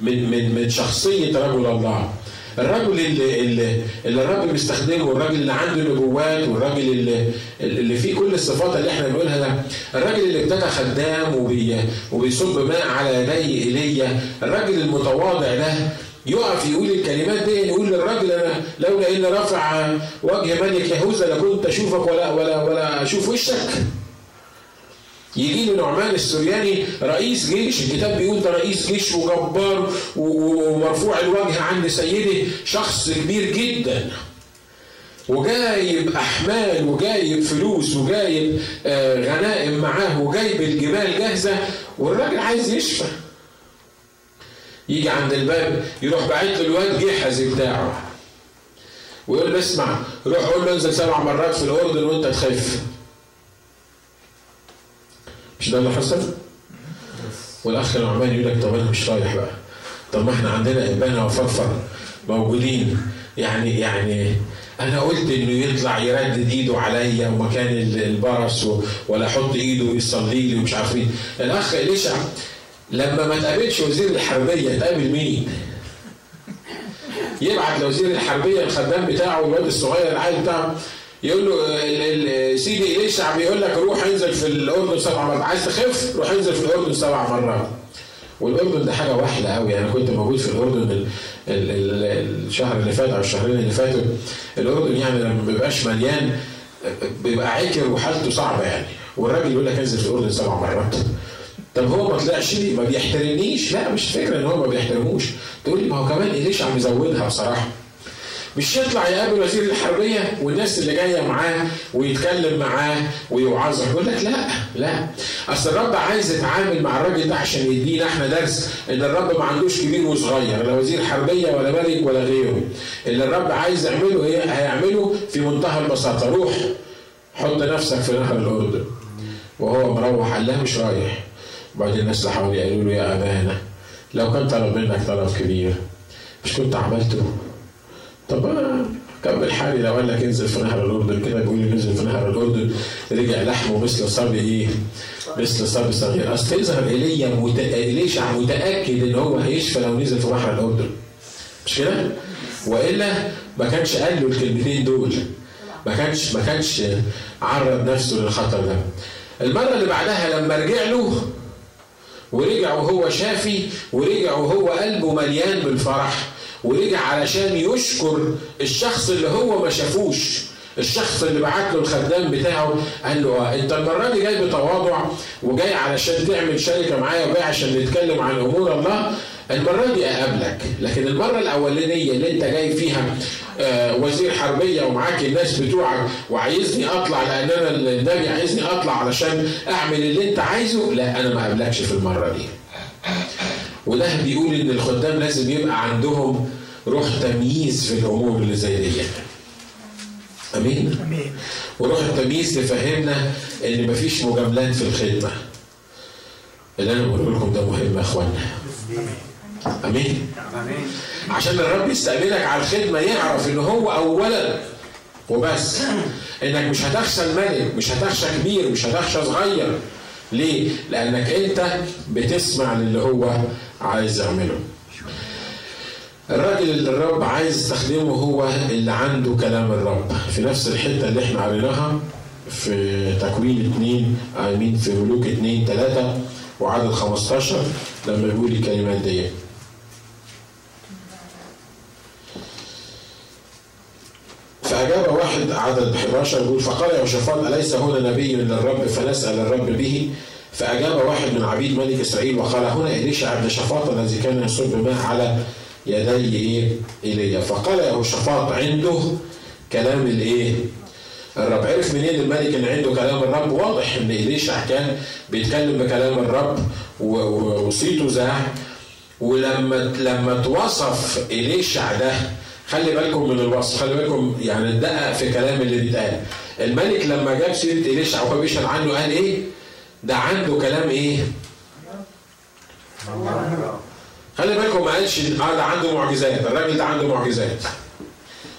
من من من شخصية رجل الله الرجل اللي, اللي, اللي الرب بيستخدمه الراجل اللي عنده نبوات والراجل اللي, اللي فيه كل الصفات اللي إحنا بنقولها ده الراجل اللي ابتدى خدام وبي وبيصب ماء على يدي ايليا الراجل المتواضع ده يقف يقول الكلمات دي يقول للراجل أنا لولا إن رفع وجه ملك يهوذا لكنت أشوفك ولا ولا ولا أشوف وشك يجي له نعمان السرياني رئيس جيش الكتاب بيقول ده رئيس جيش وجبار ومرفوع الوجه عند سيده شخص كبير جدا. وجايب أحمال وجايب فلوس وجايب غنائم معاه وجايب الجمال جاهزة والراجل عايز يشفى. يجي عند الباب يروح باعت له الواد جحزي بتاعه. ويقول له اسمع روح قول له انزل سبع مرات في الأردن وانت تخف. مش ده اللي حصل؟ والأخ نعمان يقول لك طب أنا مش رايح بقى طب ما إحنا عندنا ابانا وفرفر موجودين يعني يعني أنا قلت إنه يطلع يردد إيده عليا ومكان البرص ولا أحط إيده ويصلي لي ومش عارف إيه الأخ إليشع لما ما تقابلش وزير الحربية تقابل مين؟ يبعت لوزير الحربية الخدام بتاعه الواد الصغير العيل بتاعه يقول له سيدي إليشع بيقول لك؟ روح انزل في الأردن سبع مرات. عايز تخف؟ روح انزل في الأردن سبع مرات. والأردن ده حاجة واحدة قوي أنا كنت موجود في الأردن الشهر اللي فات أو الشهرين اللي فاتوا. الأردن يعني لما ما بيبقاش مليان بيبقى عكر وحالته صعبة يعني. والراجل يقول لك انزل في الأردن سبع مرات. طب هو ما طلعش ليه؟ ما بيحترمنيش؟ لا مش فكرة إن هو ما بيحترموش. تقول لي ما هو كمان إليشع مزودها بصراحة. مش يطلع يقابل وزير الحربية والناس اللي جاية معاه ويتكلم معاه ويوعظه يقول لك لا لا. أصل الرب عايز يتعامل مع الراجل ده عشان يدينا إحنا درس إن الرب ما عندوش كبير وصغير لا وزير حربية ولا ملك ولا غيره. اللي الرب عايز يعمله هيعمله في منتهى البساطة. روح حط نفسك في نهر الاردن وهو مروح قال لا مش رايح. وبعدين الناس اللي حواليه قالوا له يا أبانا لو كان طلب منك طلب كبير مش كنت عملته؟ طب أنا كمل حالي لو قال لك انزل في نهر الأردن كده بيقول لي نزل في نهر الأردن رجع لحمه مثل صبي إيه؟ مثل صبي صغير. اصل يظهر ايليا مت... متأكد إن هو هيشفى لو نزل في بحر الأردن. مش كده؟ وإلا ما كانش قال له الكلمتين دول. ما كانش ما كانش عرض نفسه للخطر ده. المرة اللي بعدها لما رجع له ورجع وهو شافي ورجع وهو قلبه مليان بالفرح. ورجع علشان يشكر الشخص اللي هو ما شافوش. الشخص اللي بعت له الخدام بتاعه قال له آه انت المرة دي جاي بتواضع وجاي علشان تعمل شركة معايا وجاي عشان نتكلم عن أمور الله. المرة دي أقابلك. لكن المرة الأولانية اللي انت جاي فيها آه، وزير حربية ومعاك الناس بتوعك وعايزني أطلع لأن أنا النبي عايزني أطلع علشان أعمل اللي انت عايزه لا أنا ما قابلكش في المرة دي. وده بيقول إن الخدام لازم يبقى عندهم روح تمييز في الأمور اللي زي دي. آمين؟ آمين. وروح التمييز تفهمنا إن مفيش مجاملات في الخدمة. اللي أنا بقول لكم ده مهم يا اخوانا آمين؟ آمين. عشان الرب يستقبلك على الخدمة يعرف إن هو اولا وبس. إنك مش هتخشى الملك مش هتخشى كبير مش هتخشى صغير. ليه؟ لأنك أنت بتسمع للي هو عايز يعمله الراجل اللي الرب عايز يستخدمه هو اللي عنده كلام الرب. في نفس الحتة اللي إحنا قريناها في تكوين اثنين امين في ملوك اثنين ثلاثة وعدد 15 لما يقول الكلمات دي. فأجاب واحد عدد 11 يقول فقال يهوشافاط أليس هنا نبي من الرب؟ فنسأل الرب به. فأجاب واحد من عبيد ملك إسرائيل وقال هنا إليشع بن شفاط الذي كان يصب ماء على يدي إيليا فقال يهوشافاط عنده كلام الإيه؟ الرب. عرف منين الملك إن عنده كلام الرب؟ واضح إن إليشع كان بيتكلم بكلام الرب وصيته ذاع ولما لما توصف إليشع ده خلي بالكم من الوصف خلي بالكم يعني الدقق في كلام اللي بيتقال الملك لما جاب سيرة إليشع وهو بيشهد عنه قال إيه؟ ده عنده كلام إيه؟ خلي بالكم ما قالش آه ده عنده معجزات. الراجل ده عنده معجزات.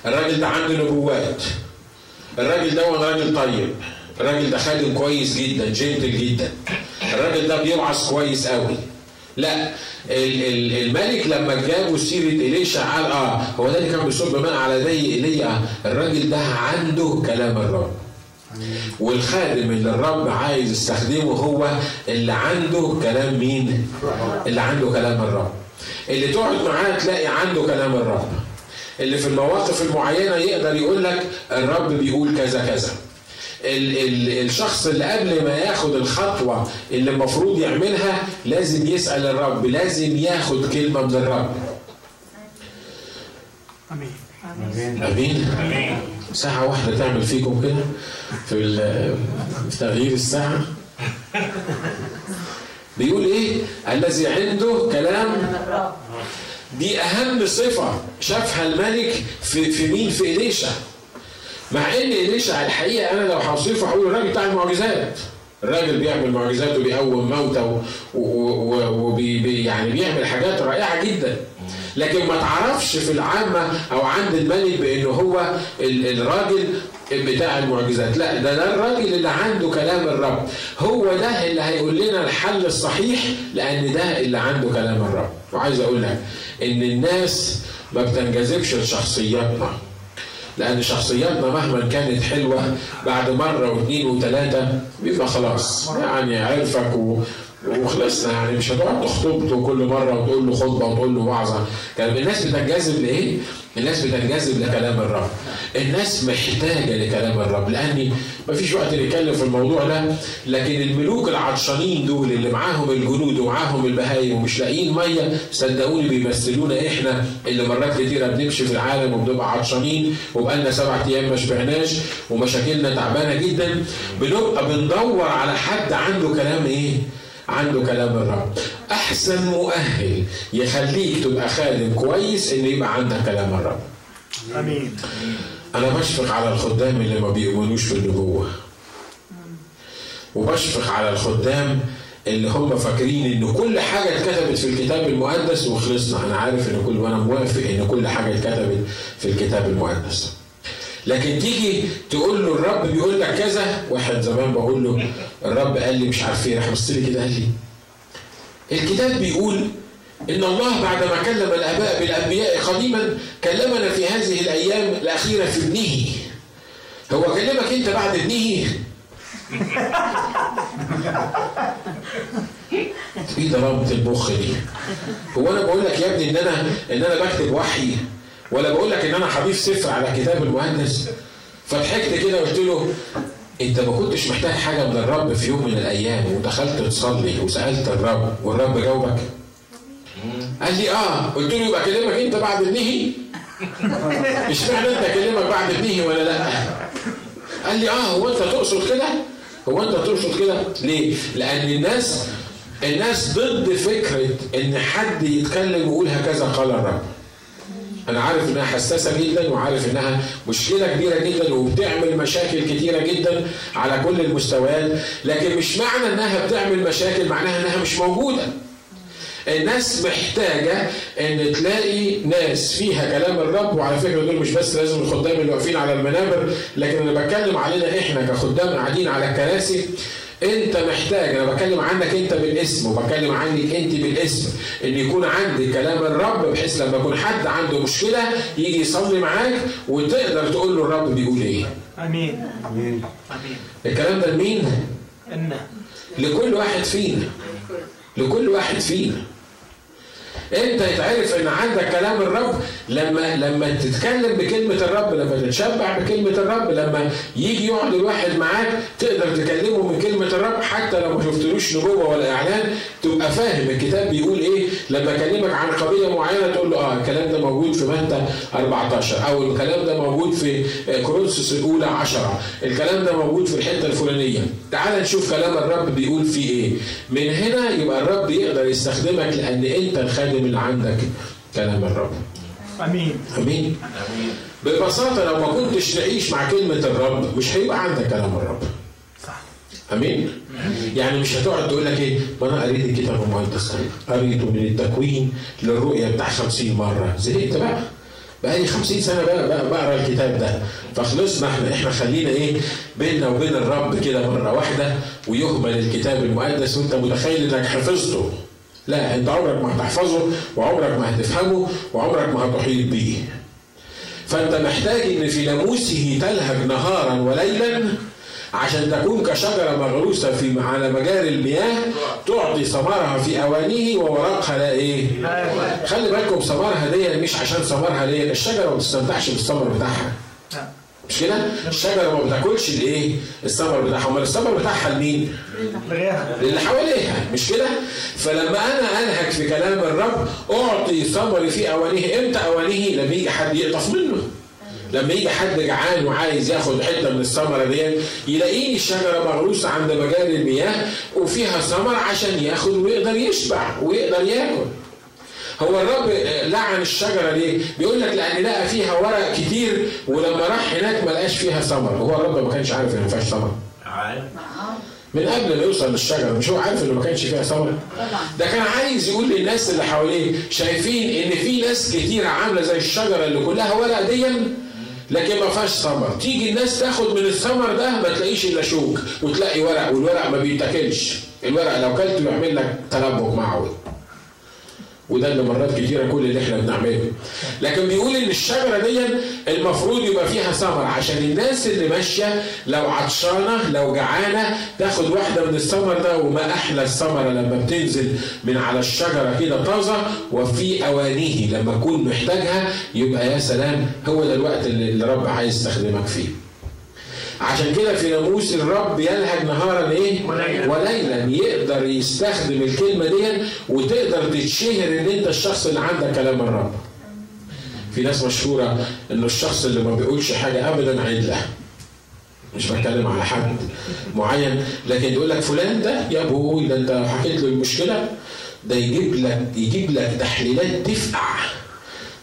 الراجل ده عنده نبوات. الراجل ده راجل طيب. الراجل ده خادم كويس جدا جنتل جدا. الراجل ده بيوعظ كويس قوي. لا ال- ال- الملك لما جابوا سيرة إليشع قال آه هو ده اللي كان بيصب ماء على يدي ايليا الراجل ده عنده كلام الرب. والخادم اللي الرب عايز يستخدمه هو اللي عنده كلام مين؟ اللي عنده كلام الرب. اللي تقعد معاه تلاقي عنده كلام الرب. اللي في المواقف المعينة يقدر يقول لك الرب بيقول كذا كذا. ال ال الشخص اللي قبل ما ياخد الخطوة اللي المفروض يعملها لازم يسأل الرب لازم ياخد كلمة من الرب. آمين. آمين. ساعة واحدة تعمل فيكم كده في تغيير الساعة. بيقول إيه؟ الذي عنده كلام. دي أهم صفة. شافها الملك في في مين؟ في إليشع مع إن إليشع الحقيقة أنا لو هوصفه هقول الراجل بتاع المعجزات. الراجل بيعمل معجزات وبيقوم موتى وبي يعني بيعمل حاجات رائعة جدا. لكن ما تعرفش في العامة أو عند الملك بأنه هو ال- الراجل بتاع المعجزات. لا ده ده الراجل اللي عنده كلام الرب. هو ده اللي هيقول لنا الحل الصحيح لأن ده اللي عنده كلام الرب. وعايز أقول لك إن الناس ما بتنجذبش لشخصياتنا لأن شخصياتنا مهما كانت حلوة بعد مرة واثنين وثلاثه بيبقى خلاص. يعني عرفك. وخلصنا يعني مش هتقعد تخطبته كل مرة وتقول له خطبة وتقول له وعظة كان الناس بتنجذب لإيه؟ الناس بتنجذب لكلام الرب الناس محتاجة لكلام الرب لاني مفيش وقت نتكلم في الموضوع ده لكن الملوك العطشانين دول اللي معاهم الجنود ومعاهم البهايم ومش لاقيين مية صدقوني بيمثلونا إحنا اللي مرات كتيرة بنمشي في العالم وبنبقى عطشانين وبقالنا سبع أيام ما شبعناش ومشاكلنا تعبانة جدا بنبقى بندور على حد عنده كلام إيه؟ عنده كلام الرب أحسن مؤهل يخليك تبقى خادم كويس ان يبقى عندك كلام الرب آمين. أنا بشفق على الخدام اللي ما بيؤمنوش في النبوه وبشفق على الخدام اللي هم فاكرين إن كل حاجة اتكتبت في الكتاب المقدس وخلصنا. أنا عارف إن كل وأنا موافق إن كل حاجة اتكتبت في الكتاب المقدس. لكن تيجي تقول له الرب بيقول لك كذا واحد زمان بقول له الرب قال لي مش عارف إيه راح بص لي كده قال لي الكتاب بيقول إن الله بعدما كلم الآباء بالأنبياء قديما كلمنا في هذه الأيام الأخيرة في ابنه. هو كلمك أنت بعد ابنه؟ <laughs> إيه ضربة المخ دي؟ هو أنا بقول لك يا ابني إن أنا إن أنا بكتب وحي. ولا بقول لك إن أنا هضيف سفر على الكتاب المقدس فضحكت كده وقلت له أنت ما كنتش محتاج حاجة من الرب في يوم من الأيام ودخلت تصلي وسألت الرب والرب جاوبك. قال لي آه. قلت له يبقى كلمك أنت بعد النهي؟ <laughs> مش معنى انت أكلمك بعد ابنه ولا لأ؟ قال لي آه. هو أنت تقصد كده؟ هو أنت تقصد كده؟ ليه؟ لأن الناس الناس ضد فكرة إن حد يتكلم ويقول هكذا قال الرب. أنا عارف إنها حساسة جدا وعارف إنها مشكلة كبيرة جدا وبتعمل مشاكل كتيرة جدا على كل المستويات لكن مش معنى إنها بتعمل مشاكل معناها إنها مش موجودة. الناس محتاجة إن تلاقي ناس فيها كلام الرب وعلى فكرة دول مش بس لازم الخدام اللي واقفين على المنابر لكن أنا بتكلم علينا إحنا كخدام قاعدين على الكراسي. انت محتاج أنا بتكلم عنك انت بالاسم وبتكلم عنك انت بالاسم ان يكون عندك كلام الرب بحيث لما يكون حد عنده مشكلة يجي يصلي معاك وتقدر تقول له الرب بيقول إيه. آمين. آمين. آمين. الكلام ده لمين؟ إن. لكل واحد فينا. لكل واحد فينا. انت يتعرف ان عندك كلام الرب لما لما تتكلم بكلمة الرب لما تتشبع بكلمة الرب لما يجي يقعد الواحد معاك تقدر تكلمه من كلمة الرب حتى لو ما شفتلوش نبوة ولا إعلان تبقى فاهم الكتاب بيقول إيه. لما أكلمك عن قضية معينة تقول له آه الكلام ده موجود في متى؟ 14 أو الكلام ده موجود في كورنثوس الأولى 10 الكلام ده موجود في الحتة الفلانية. تعال نشوف كلام الرب بيقول فيه إيه. من هنا يبقى الرب يقدر يستخدمك لأن أنت الخادم اللي عندك كلام الرب. آمين. آمين. ببساطة لو ما كنتش تعيش مع كلمة الرب مش هيبقى عندك كلام الرب. صح. آمين. يعني مش هتقعد تقول لك إيه ما أنا قريت الكتاب المقدس قريته من التكوين للرؤية بتاع 50 مرة. زهقت بقى. بقى لي 50 سنة بقى, بقى بقرأ الكتاب ده. فخلصنا إحنا إحنا خلينا إيه بيننا وبين الرب كده مرة واحدة ويهمل الكتاب المقدس وأنت متخيل إنك حفظته. لا انت عمرك ما هتحفظه وعمرك ما هتفهمه وعمرك ما هتحيط بيه فانت محتاج ان في ناموسه تلهج نهارا وليلا عشان تكون كشجرة مغروسة في على مجاري المياه تعطي ثمرها في أوانيه وورقها لا إيه؟ خلي بالكم ثمرها دي مش عشان ثمرها دي الشجرة ما بتستمتعش بالثمر بتاعها. مش كده؟ الشجرة ما بتاكلش الإيه؟ الثمر بتاعها، أمال الثمر بتاعها لمين؟ للي حواليها مش كده؟ فلما أنا أنهك في كلام الرب أعطي ثمري في اوانيه، إمتى اوانيه؟ لما يجي حد يقطف منه. لما يجي حد جعان وعايز ياخد حتة من الثمره دي يلاقيني الشجرة مغروسة عند مجاري المياه وفيها ثمر عشان ياخد ويقدر يشبع ويقدر ياكل. هو الرب لعن الشجرة ليه؟ بيقول لك لأن لقى فيها ورق كتير ولما راح هناك ما لقاش فيها ثمر، هو الرب ما كانش عارف إن ما فيهاش ثمر. من قبل ما يوصل للشجرة مش هو عارف ان ما كانش فيها ثمر؟ ده كان عايز يقول للناس اللي حواليه شايفين إن في ناس كتيرة عاملة زي الشجرة اللي كلها ورق دي لكن ما فيهاش ثمر. تيجي الناس تاخد من الثمر ده ما تلاقيش إلا شوك وتلاقي ورق والورق ما بيتاكلش. الورق لو كلته يعمل لك تلبك معوي وده اللي مرات كتيرة كل اللي إحنا بنعمله. لكن بيقول إن الشجرة دي المفروض يبقى فيها ثمر عشان الناس اللي ماشية لو عطشانة لو جعانة تاخد واحدة من الثمر ده وما أحلى الثمرة لما بتنزل من على الشجرة كده طازة وفي أوانيه لما تكون محتاجها يبقى يا سلام هو ده الوقت اللي الرب عايز يستخدمك فيه. عشان كده في ناموس الرب يلهج نهارا إيه؟ وليلا. يقدر يستخدم الكلمة دي وتقدر تتشهر إن أنت الشخص اللي عندك كلام الرب. في ناس مشهورة إنه الشخص اللي ما بيقولش حاجة ابدا عدلة. مش بتكلم على حد معين لكن يقول لك فلان ده يا أبوي ده أنت حكيت له المشكلة ده يجيب لك يجيب لك تحليلات تفقع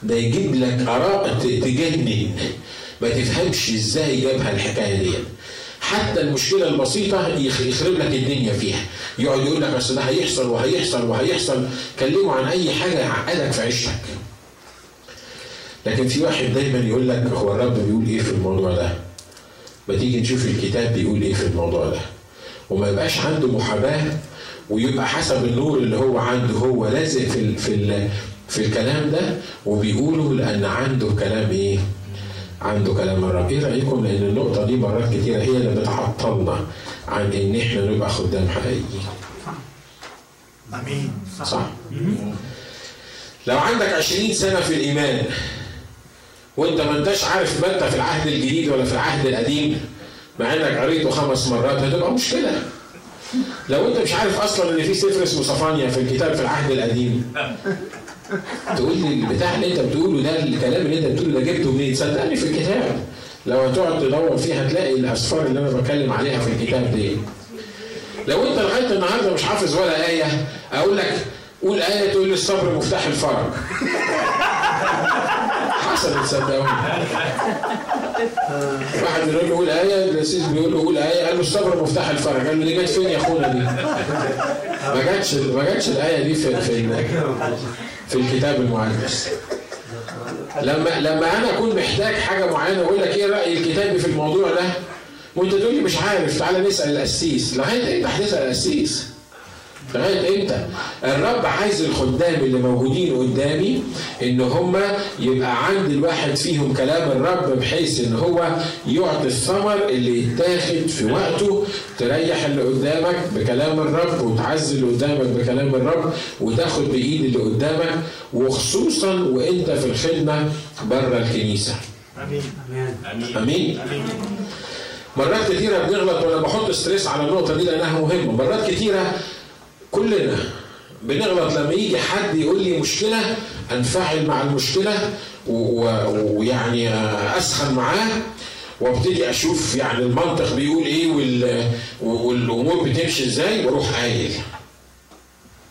ده يجيب لك آراء تجنن ما تفهمش إزاي جابها الحكاية دي حتى المشكلة البسيطة يخ- يخرب لك الدنيا فيها. يقعد يقول لك اصل ده هيحصل وهيحصل وهيحصل. كلمه عن أي حاجة يعقدك في عيشتك. لكن في واحد دايما يقول لك هو الرب بيقول إيه في الموضوع ده؟ ما تيجي نشوف الكتاب بيقول إيه في الموضوع ده. وما يبقاش عنده محاباة ويبقى حسب النور اللي هو عنده هو لازق في في في الكلام ده. وبيقوله لأن عنده كلام إيه؟ عنده كلام الرب، رايكم؟ لأن النقطة دي مرات كتيرة هي اللي بتعطلنا عن إن إحنا نبقى خدام حقيقيين. أمين صح؟ لو عندك 20 سنة في الإيمان وأنت ما أنتش عارف ما أنت في العهد الجديد ولا في العهد القديم مع إنك قريته خمس مرات هتبقى مشكلة. لو أنت مش عارف أصلا إن في سفر اسمه صفانيا في الكتاب في العهد القديم تقول لي البتاع اللي انت بتقوله ده الكلام اللي انت بتقوله ده جبته منين؟ صدقني في الكتاب. لو هتقعد تدور فيه هتلاقي الاسفار اللي أنا بتكلم عليها في الكتاب دي. لو انت لغاية النهارده مش حافظ ولا آية أقول لك قول آية تقول لي الصبر مفتاح الفرج. <laughs> حصلت صدقوني. واحد بيقول له قول آية الاسيس بيقول له قول آية قال له الصبر مفتاح الفرج. قال له دي جت فين يا أخونا دي؟ ما جاتش ما جاتش الآية دي في في في الكتاب المقدس لما لما أنا أكون محتاج حاجة معينة أقول لك إيه رأي الكتاب في الموضوع ده وأنت تقول لي مش عارف تعالى نسأل القسيس. لغايه إمتى هتسال القسيس. لغايه إمتى؟ الرب عايز الخدام اللي موجودين قدامي إن هم يبقى عند الواحد فيهم كلام الرب بحيث إن هو يعطي الثمر اللي يتاخد في وقته تريح اللي قدامك بكلام الرب وتعزي اللي قدامك بكلام الرب وتاخد بإيد اللي قدامك وخصوصا وإنت في الخدمة بره الكنيسة. آمين آمين. آمين. مرات كتيرة بنغلط وأنا بحط ستريس على النقطه دي لأنها مهمة، مرات كتيرة كلنا بنغلط لما يجي حد يقول لي مشكلة أنفعل مع المشكلة ويعني أسخن معاه وابتدي أشوف يعني المنطق بيقول إيه والأمور بتمشي إزاي وأروح قايل.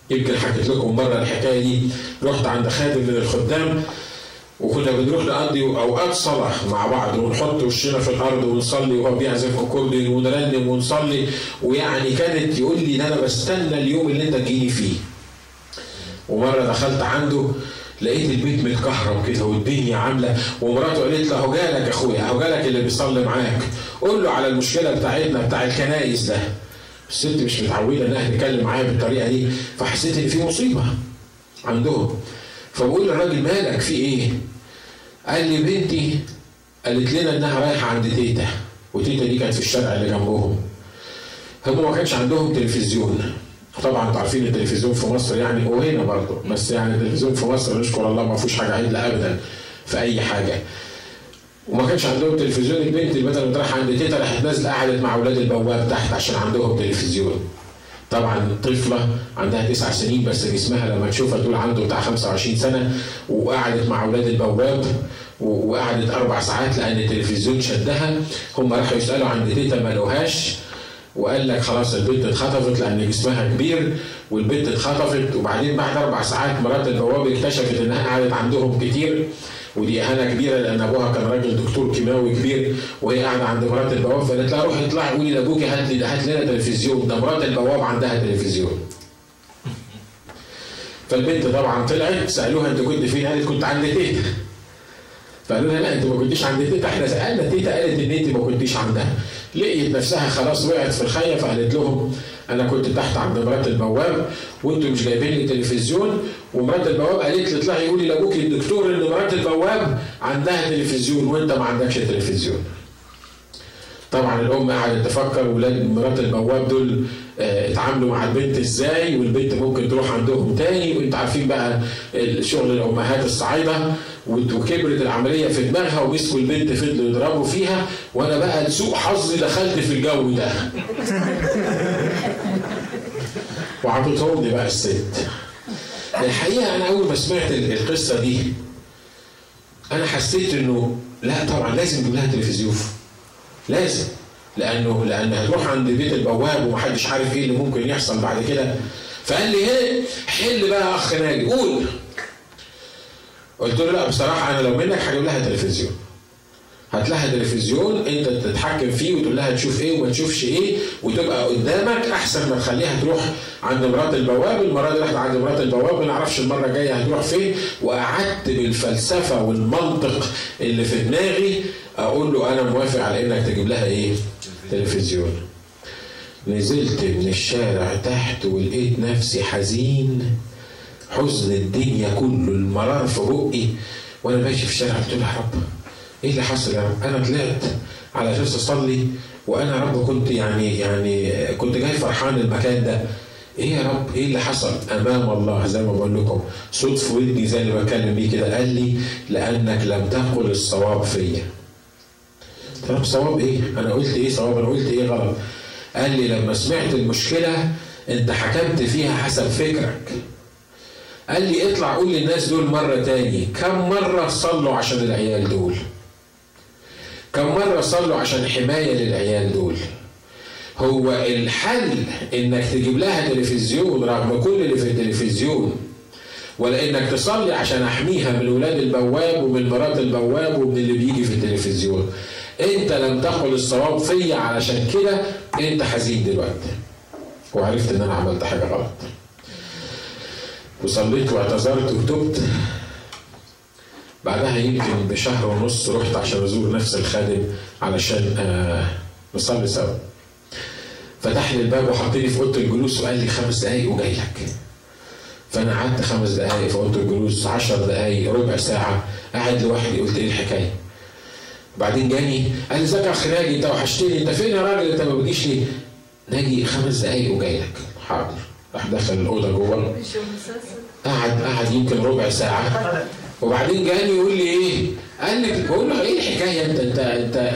يمكن حكيت لكم مرة الحكاية دي رحت عند خادم من الخدام وكنا بنروح نقضي أوقات صلاه مع بعض ونحط وشنا في الأرض ونصلي وهو بيعزف اكورديون ونرنم ونصلي ويعني كانت يقول لي إن أنا بستنى اليوم اللي أنت تجيني فيه. ومرة دخلت عنده لقيت البيت متكهرب كده والدنيا عاملة ومراته قالت له اهو جالك أخويا اهو جالك اللي بيصلي معاك قول له على المشكلة بتاعتنا بتاع الكنائس ده. الست مش متعودة إنها تتكلم معايا بالطريقة دي فحسيت إن في مصيبة عندهم. فبقول للراجل مالك في إيه؟ قال لي بنتي قالت لنا إنها رايحة عند تيتا وتيتا دي كانت في الشارع اللي جنبهم. هم ما كانش عندهم تلفزيون. طبعا أنتوا عارفين التلفزيون في مصر يعني وهنا برضه بس يعني التلفزيون في مصر نشكر الله ما فيهوش حاجة عدلة ابدا في أي حاجة. وما كانش عندهم تلفزيون البنت بدل ما تروح عند تيتا راحت نازلة قعدت مع أولاد البواب تحت عشان عندهم تلفزيون. طبعا طفلة عندها تسع سنين بس جسمها لما تشوفها تقول عنده بتاع 25 سنة وقعدت مع أولاد البواب وقعدت أربع ساعات لأن التلفزيون شدها. هم راحوا يسألوا عند تيتا ما لقوهاش وقال لك خلاص البنت اتخطفت لأن جسمها كبير والبنت اتخطفت وبعدين بعد أربع ساعات مرات البواب اكتشفت إنها قعدت عندهم كتير. ودي إهانة كبيرة لأن أبوها كان راجل دكتور كيماوي كبير وهي قاعدة عند مرات البواب فقالت لها روحي اطلعي قولي لأبوكي هات لي هات لنا تلفزيون ده مرات البواب عندها تلفزيون. فالبنت طبعا طلعت سألوها أنت كنت فين؟ قالت كنت عند تيتا. فقالوا لها لا أنت ما كنتش عند تيتا إحنا سألنا تيتا قالت إن أنت ما كنتيش عندها. لقيت نفسها خلاص وقعت في الخيه فقالت لهم أنا كنت تحت عند مرات البواب وأنتوا مش جايبين لي تلفزيون ومرات البواب قالت لي اطلعي قولي لابوك الدكتور ان مرات البواب عندها تلفزيون وانت ما عندكش تلفزيون. طبعا الأم قعدت تفكر ولاد مرات البواب دول آه اتعاملوا مع البنت إزاي والبنت ممكن تروح عندهم تاني وانتوا عارفين بقى شغل الأمهات الصعايده وكبرت العملية في دماغها ومسكوا البنت فضلوا يضربوا فيها وأنا بقى لسوء حظي دخلت في الجو ده. <laughs> وعطيتهم لي بقى الست. الحقيقة أنا أول ما سمعت القصة دي أنا حسيت إنه لا طبعا لازم نجيب لها تلفزيون. لازم. لأنه لأن هتروح عند بيت البواب ومحدش عارف إيه اللي ممكن يحصل بعد كده. فقال لي إيه حل بقى يا أخ ناجي قول. قلت له لا بصراحة أنا لو منك هجيب لها تلفزيون. لها تلفزيون انت تتحكم فيه وتقول لها تشوف إيه وما تشوفش إيه وتبقى قدامك احسن ما تخليها تروح عند مرات البواب المره دي رحت عند مرات البواب ما نعرفش المرة الجاية هتروح فين وقعدت بالفلسفة والمنطق اللي في دماغي أقول له أنا موافق على انك تجيب لها إيه؟ تلفزيون. نزلت من الشارع تحت ولقيت نفسي حزين حزن الدنيا كله المرار في بقي وأنا ماشي في الشارع قلت له يا رب إيه اللي حصل يا رب؟ أنا طلعت على أساس اصلي وأنا يا رب كنت يعني يعني كنت جاي فرحان المكان ده. إيه يا رب؟ إيه اللي حصل؟ أمام الله زي ما بقول لكم صوت في ودني زي اللي بتكلم بيه كده. قال لي لأنك لم تقل الصواب فيا. طب صواب إيه؟ أنا قلت إيه صواب؟ أنا قلت إيه غلط؟ قال لي لما سمعت المشكلة أنت حكمت فيها حسب فكرك. قال لي اطلع قول للناس دول مرة تاني. كم مرة صلوا عشان العيال دول؟ كم مرة صلوا عشان حماية للعيال دول؟ هو الحل إنك تجيب لها تلفزيون رغم كل اللي في التلفزيون ولا إنك تصلي عشان أحميها من ولاد البواب ومن مرات البواب ومن اللي بيجي في التلفزيون. أنت لم تقل الصواب فيا علشان كده أنت حزين دلوقتي. وعرفت إن أنا عملت حاجة غلط. وصليت واعتذرت وتبت. بعدها يمكن بشهر ونص رحت عشان ازور نفس الخادم علشان آه نصلي سوا. فتح لي الباب وحطني في أوضة الجلوس وقال لي خمس دقايق وجاي لك. فأنا قعدت خمس دقايق في أوضة الجلوس عشر دقايق ربع ساعة قاعد لوحدي قلت إيه الحكاية؟ بعدين جاني قال لي ازيك يا اخ ناجي أنت وحشتني أنت فين يا راجل؟ أنت ما بتجيش ليه؟ ناجي خمس دقايق وجاي لك. حاضر. راح دخل الأوضة جوه. قعد قعد يمكن ربع ساعة. وبعدين جاني يقول لي إيه؟ قال لي بقول له إيه الحكاية؟ انت انت انت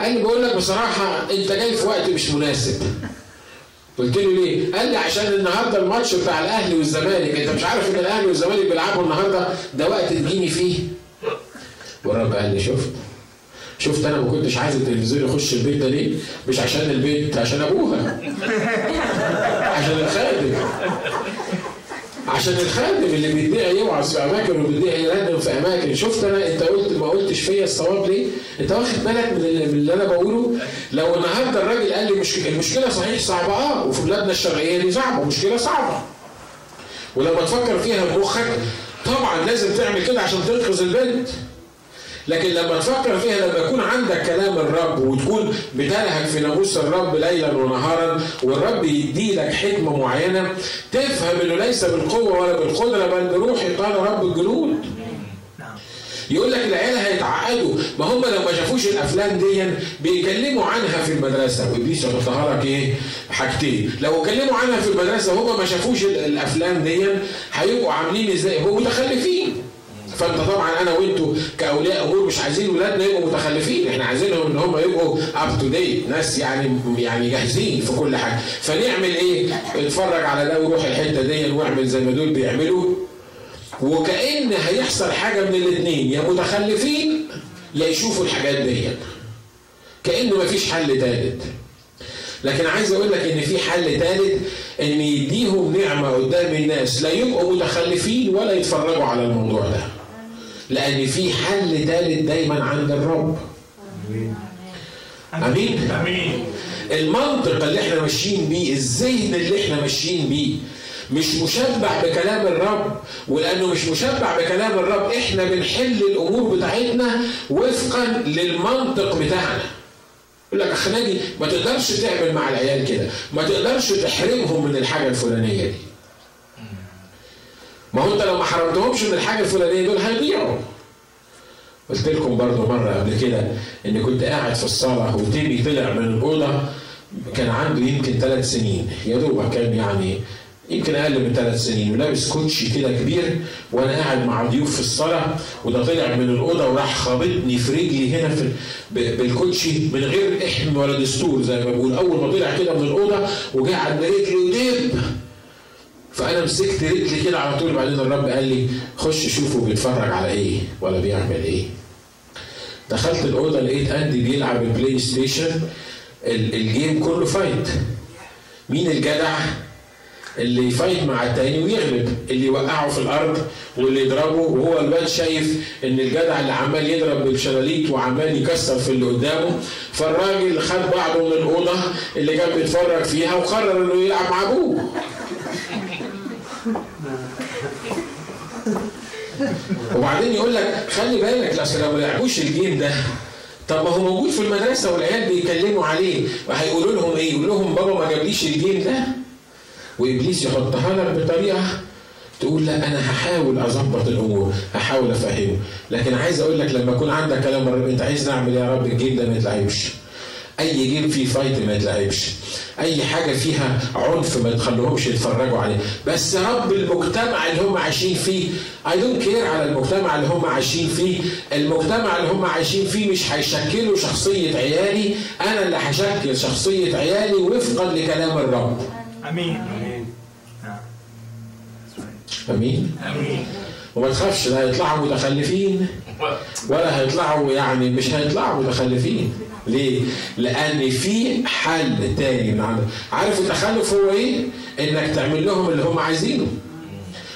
قال لي بقول لك بصراحة أنت جاي في وقت مش مناسب. قلت له ليه؟ قال لي عشان النهارده الماتش بتاع الأهلي والزمالك. أنت مش عارف إن الأهلي والزمالك بيلعبوا النهارده؟ ده وقت تجيني فيه. والرب قال لي شفت؟ شفت أنا ما كنتش عايز التلفزيون يخش البيت ده ليه؟ مش عشان البيت عشان أبوها. عشان الخادم. عشان الخادم اللي بيدعي يوعظ في أماكن وبيدعي يردم في أماكن. شفت أنا؟ أنت قلت ما قلتش فيا الصواب ليه؟ أنت واخد بالك من اللي, من اللي أنا بقوله؟ لو النهارده الراجل قال لي مش المشكلة صحيح صعبة. آه وفي بلادنا الشرقية دي صعبة مشكلة صعبة. ولما تفكر فيها بمخك طبعا لازم تعمل كده عشان تنقذ البنت لكن لما تفكر فيها لما يكون عندك كلام الرب وتكون بتلهج في ناموس الرب ليلا ونهارا والرب يدي لك حكمة معينة تفهم إنه ليس بالقوة ولا بالقدرة بل بروحي قال رب الجنود. يقول لك العيال هيتعقدوا. ما هم لو ما شافوش الأفلام دي بيكلموا عنها في المدرسة. وإبليس يحطها لك إيه؟ حاجتين. لو اتكلموا عنها في المدرسة وهم ما شافوش الأفلام دي هيبقوا عاملين إزاي؟ هم متخلفين. فانت طبعا أنا وانتوا كأولياء أمور مش عايزين ولادنا يبقوا متخلفين. إحنا عايزينهم إن هم يبقوا up to date ناس يعني يعني جاهزين في كل حاجة. فنعمل إيه؟ اتفرج على ده وروح الحتة دي واعمل زي ما دول بيعملوا. وكأن هيحصل حاجة من الاثنين يا متخلفين يا يشوفوا الحاجات دي. كأنه مفيش حل ثالث لكن عايز أقول لك إن في حل ثالث إن يديهم نعمة قدام الناس لا يبقوا متخلفين ولا يتفرجوا على الموضوع ده. لأن في حل ثالث دايما عند الرب. آمين. آمين. المنطق اللي إحنا ماشيين بيه الذهن اللي إحنا ماشيين بيه مش مشبع بكلام الرب ولأنه مش مشبع بكلام الرب إحنا بنحل الأمور بتاعتنا وفقا للمنطق بتاعنا. يقول لك أخ ناجي ما تقدرش تعمل مع العيال كده ما تقدرش تحرمهم من الحاجة الفلانية دي. ما هو انت لو ما حرمتهمش من الحاجة الفلانية دول هيضيعوا. قلت لكم برضه مرة قبل كده إن كنت قاعد في الصالة وتيمي طلع من الأوضة كان عنده يمكن ثلاث سنين. يا دوبك كان يعني يمكن أقل من ثلاث سنين ولابس كوتشي كده كبير وأنا قاعد مع ضيوف في الصلاه وده طلع من الأوضة وراح خابطني في رجلي هنا في بالكوتشي من غير إحم ولا دستور زي ما بقول أول ما طلع كده من الأوضة وجه عند رجلي ودب فأنا مسكت رجلي كده على طول بعدين الرب قال لي خش شوفه بيتفرج على إيه ولا بيعمل إيه. دخلت الأوضة لقيت أندي بيلعب ال PlayStation ال game كله fight. مين الجدع اللي ي fight مع التاني ويغلب؟ اللي يوقعه في الأرض واللي يضربه وهو الواد شايف إن الجدع اللي عمال يضرب بالشلاليت وعمال يكسر في اللي قدامه فالراجل خد بعضه من الأوضة اللي كان بيتفرج فيها وقرر إنه يلعب مع أبوه. <laughs> وبعدين يقول لك خلي بالك أصل لو ما لعبوش ال game ده طب ما هو موجود في المدرسة والعيال بيتكلموا عليه وهيقولوا لهم إيه؟ يقول لهم بابا ما جابليش ال game ده. وإبليس يحطها لك بطريقة تقول لا أنا هحاول أظبط الأمور هحاول أفهمه. لكن عايز أقول لك لما يكون عندك كلام أنت عايز نعمل يا رب؟ ال game ده ما يتلعبش. أي game فيه fight ما يتلعبش. أي حاجة فيها عنف ما تخليهمش يتفرجوا عليه. بس رب المجتمع اللي هم عايشين فيه I don't care على المجتمع اللي هم عايشين فيه. المجتمع اللي هم عايشين فيه مش هيشكلوا شخصية عيالي أنا اللي هشكل شخصية عيالي وفقا لكلام الرب. آمين. right. آمين. وما تخافش لا هيطلعوا متخلفين. ولا هيطلعوا يعني مش هيطلعوا متخلفين ليه؟ لأن في حل تاني من عارف التخلف هو إيه؟ إنك تعمل لهم اللي هم عايزينه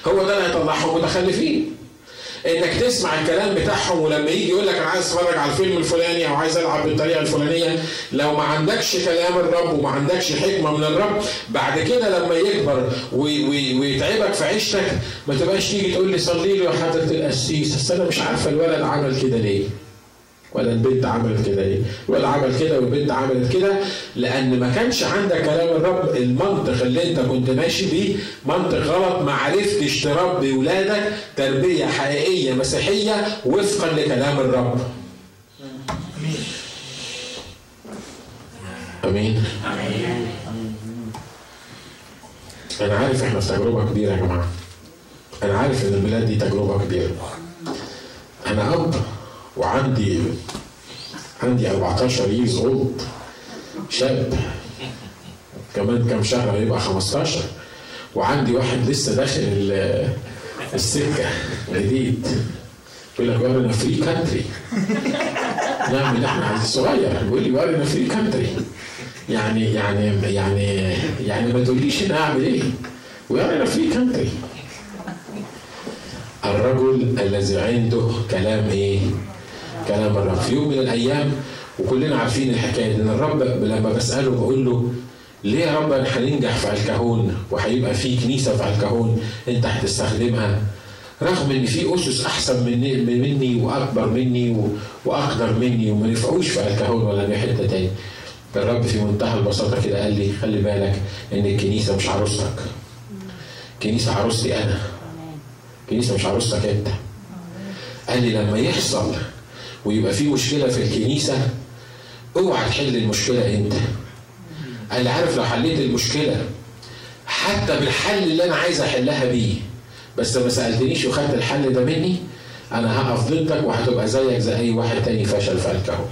هو ده اللي هيطلعهم متخلفين إنك تسمع الكلام بتاعهم ولما يجي يقول لك أنا عايز أتفرج على الفيلم الفلاني أو عايز ألعب بالطريقة الفلانية لو ما عندكش كلام الرب وما عندكش حكمة من الرب بعد كده لما يكبر وي وي ويتعبك في عيشتك ما تبقاش تيجي تقول لي صلي لي يا حضره القسيس. أنا مش عارفه الولد عمل كده ليه. ولا البنت عملت كده إيه؟ الولد عمل كده والبنت عملت كده؟ لأن ما كانش عندك كلام الرب المنطق اللي أنت كنت ماشي بيه منطق غلط ما عرفتش تربي ولادك تربية حقيقية مسيحية وفقا لكلام الرب. آمين. آمين. أنا عارف إحنا في تجربة كبيرة يا جماعة. أنا عارف إن البلاد دي تجربة كبيرة. أنا أب وعندي عندي 14 years old شاب. كمان كام شهر هيبقى 15 وعندي واحد لسه داخل السكة جديد. يقول لك we're in a free country نعمل إحنا عايز صغير. بيقول لي we're in a free country يعني يعني يعني يعني ما تقوليش أنا أعمل إيه. we're in a free country الرجل الذي عنده كلام إيه؟ كلام الرب في يوم من الأيام وكلنا عارفين الحكاية إن الرب لما بسأله بقول له ليه يا رب هننجح في الكهون وهيبقى في كنيسة في الكهون أنت هتستخدمها؟ رغم إن في أسس أحسن مني, مني وأكبر مني وأقدر مني وما نفعوش في الكهون ولا في حتة تاني. الرب في منتهى البساطة كده قال لي خلي بالك إن الكنيسة مش عروستك الكنيسه عروستي أنا. الكنيسه مش عروستك أنت. قال لي لما يحصل ويبقى في مشكلة في الكنيسة. اوعى تحل المشكلة انت. لي عارف لو حليت المشكلة حتى بالحل اللي أنا عايز احلها بيه. بس ما سألتنيش وخدت الحل ده مني أنا هقف ضدك وهتبقى زيك زي اي واحد تاني فشل في الكهون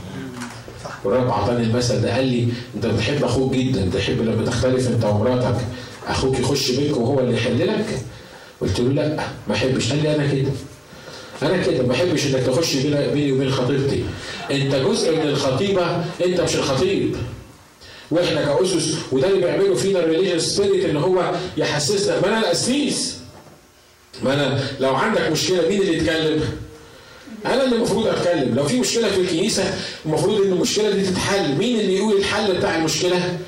والرب اعطاني المثل ده قال لي انت بتحب أخوك جدا تحب لما تختلف انت ومراتك أخوك يخش بينكم وهو اللي يحل لك؟ قلت له لا ما احبش. قال لي أنا كده. أنا كده ما بحبش إنك تخش بيني وبين خطيبتي. أنت جزء من الخطيبة أنت مش الخطيب. وإحنا كقسس وده اللي بيعمله فينا ال religious spirit ان هو يحسسنا ما أنا القسيس. ما أنا لو عندك مشكلة مين اللي يتكلم؟ أنا اللي المفروض أتكلم. لو في مشكلة في الكنيسة المفروض إن المشكلة دي تتحل. مين اللي يقول الحل بتاع المشكلة؟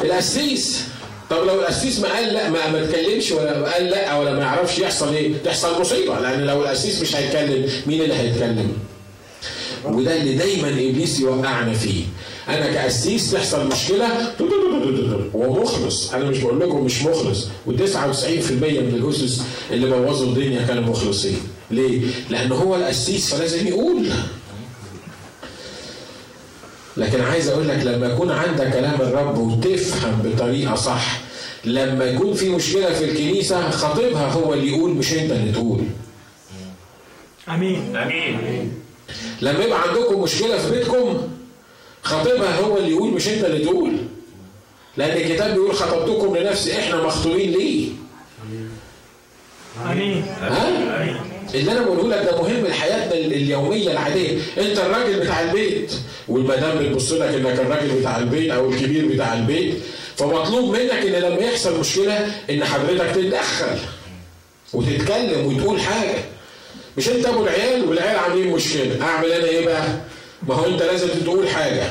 القسيس. طب لو القسيس ما قال لا ما, ما تكلمش ولا قال لا ولا ما يعرفش يحصل إيه؟ تحصل مصيبة لأن لو القسيس مش هيتكلم مين اللي هيتكلم؟ وده اللي دايما إبليس يوقعنا فيه. أنا كقسيس تحصل مشكلة هو مخلص أنا مش بقول لكم مش مخلص و99% من الاسس اللي بوظوا الدنيا كانوا مخلصين. ليه؟ لأن هو القسيس فلازم يقول. لكن عايز أقول لك لما يكون عندك كلام الرب وتفهم بطريقة صح لما يكون في مشكلة في الكنيسة خطيبها هو اللي يقول مش أنت اللي تقول. آمين. آمين. لما يبقى عندكم مشكلة في بيتكم خطيبها هو اللي يقول مش أنت اللي تقول. لأن الكتاب بيقول خطبتكم لنفسي إحنا مخطوبين ليه؟ آمين. ها؟ اللي أنا بقوله لك ده مهم لحياتنا اليومية العادية. أنت الراجل بتاع البيت والمدام بتبص لك إنك الراجل بتاع البيت أو الكبير بتاع البيت فمطلوب منك إن لما يحصل مشكلة إن حضرتك تتدخل وتتكلم وتقول حاجة. مش أنت أبو العيال والعيال عاملين مشكلة. أعمل أنا إيه بقى؟ ما هو أنت لازم تقول حاجة.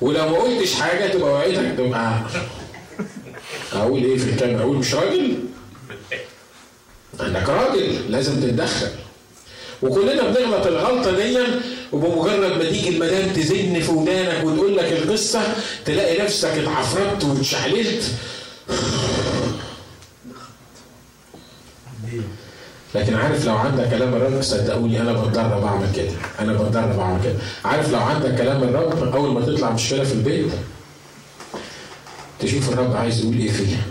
ولو ما قلتش حاجة تبقى وعيتك تبقى أقول إيه في الكلام؟ أقول مش راجل؟ انك راجل لازم تتدخل. وكلنا بنغلط الغلطة دي وبمجرد ما تيجي المدام تزن في ودانك وتقول لك القصة تلاقي نفسك اتعفرت واتشعللت لكن عارف لو عندك كلام الرب صدقوني أنا بتدرب اعمل كده. أنا بتدرب اعمل كده. عارف لو عندك كلام الرب أول ما تطلع مشكله في البيت تشوف الرب عايز يقول إيه فيها.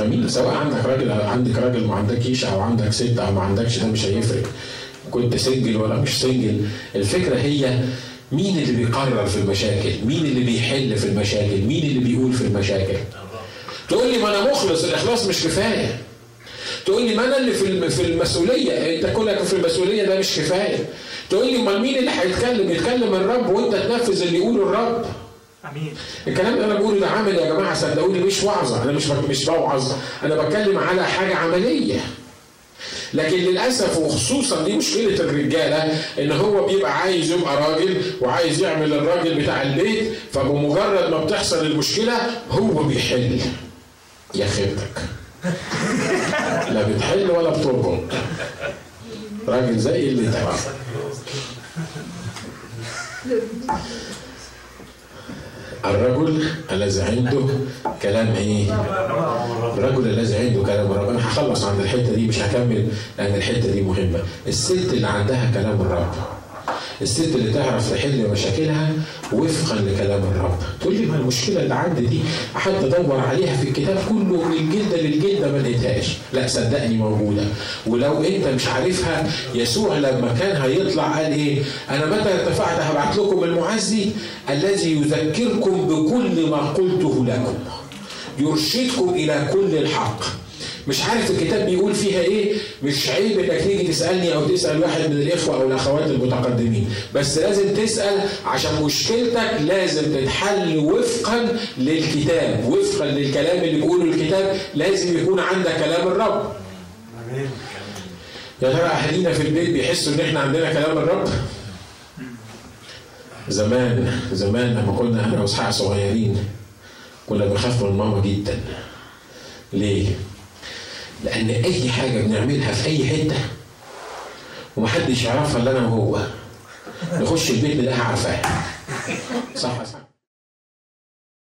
أمين. سواء عندك راجل عندك راجل ما عندكيش أو عندك ست أو ما عندكش ده مش هيفرق. كنت single ولا مش single الفكرة هي مين اللي بيقرر في المشاكل؟ مين اللي بيحل في المشاكل؟ مين اللي بيقول في المشاكل؟ تقول لي ما أنا مخلص الإخلاص مش كفاية. تقول لي ما أنا اللي في في المسؤولية. أنت كونك في المسؤولية ده مش كفاية. تقول لي أمال مين اللي هيتكلم؟ يتكلم الرب وأنت تنفذ اللي يقوله الرب. أمين. الكلام اللي أنا بقوله ده عمل يا جماعة؟ صدقوني مش وعظة. أنا مش مش بوعظ. أنا بتكلم على حاجة عملية. لكن للأسف وخصوصا دي مشكلة الرجالة إن هو بيبقى عايز يبقى راجل وعايز يعمل الراجل بتاع البيت فبمجرد ما بتحصل المشكلة هو بيحل. يا خيبتك <laughs> لا بتحل ولا بتربط. راجل زي اللي تبع <laughs> <laughs> الرجل الذي عنده كلام إيه؟ الرجل الذي عنده كلام الرب. أنا هخلص عند الحتة دي مش هكمل لأن الحتة دي مهمة. الست اللي عندها كلام الرب. الست اللي تعرف تحل مشاكلها وفقا لكلام الرب. تقول لي ما المشكلة اللي عندي دي؟ قعدت أدور عليها في الكتاب كله من الجلده للجلدة ما لقيتهاش لا صدقني موجودة. ولو أنت مش عارفها يسوع لما كان هيطلع قال إيه؟ أنا متى ارتفعت هبعت لكم المعزي الذي يذكركم بكل ما قلته لكم. يرشدكم إلى كل الحق. مش عارف الكتاب بيقول فيها إيه؟ مش عيب إنك تيجي تسألني أو تسأل واحد من الإخوة أو الأخوات المتقدمين. بس لازم تسأل عشان مشكلتك لازم تتحل وفقا للكتاب. وفقا للكلام اللي بيقوله الكتاب لازم يكون عندك كلام الرب. يا ترى أهالينا في البيت بيحسوا إن إحنا عندنا كلام الرب؟ زمان زمان لما كنا إحنا واصحابي صغيرين كنا بنخاف من ماما جدا. ليه؟ لأن أي حاجة بنعملها في أي حتة ومحدش يعرفها إلا أنا وهو. نخش البيت نلاقيها عارفاها. صح صح.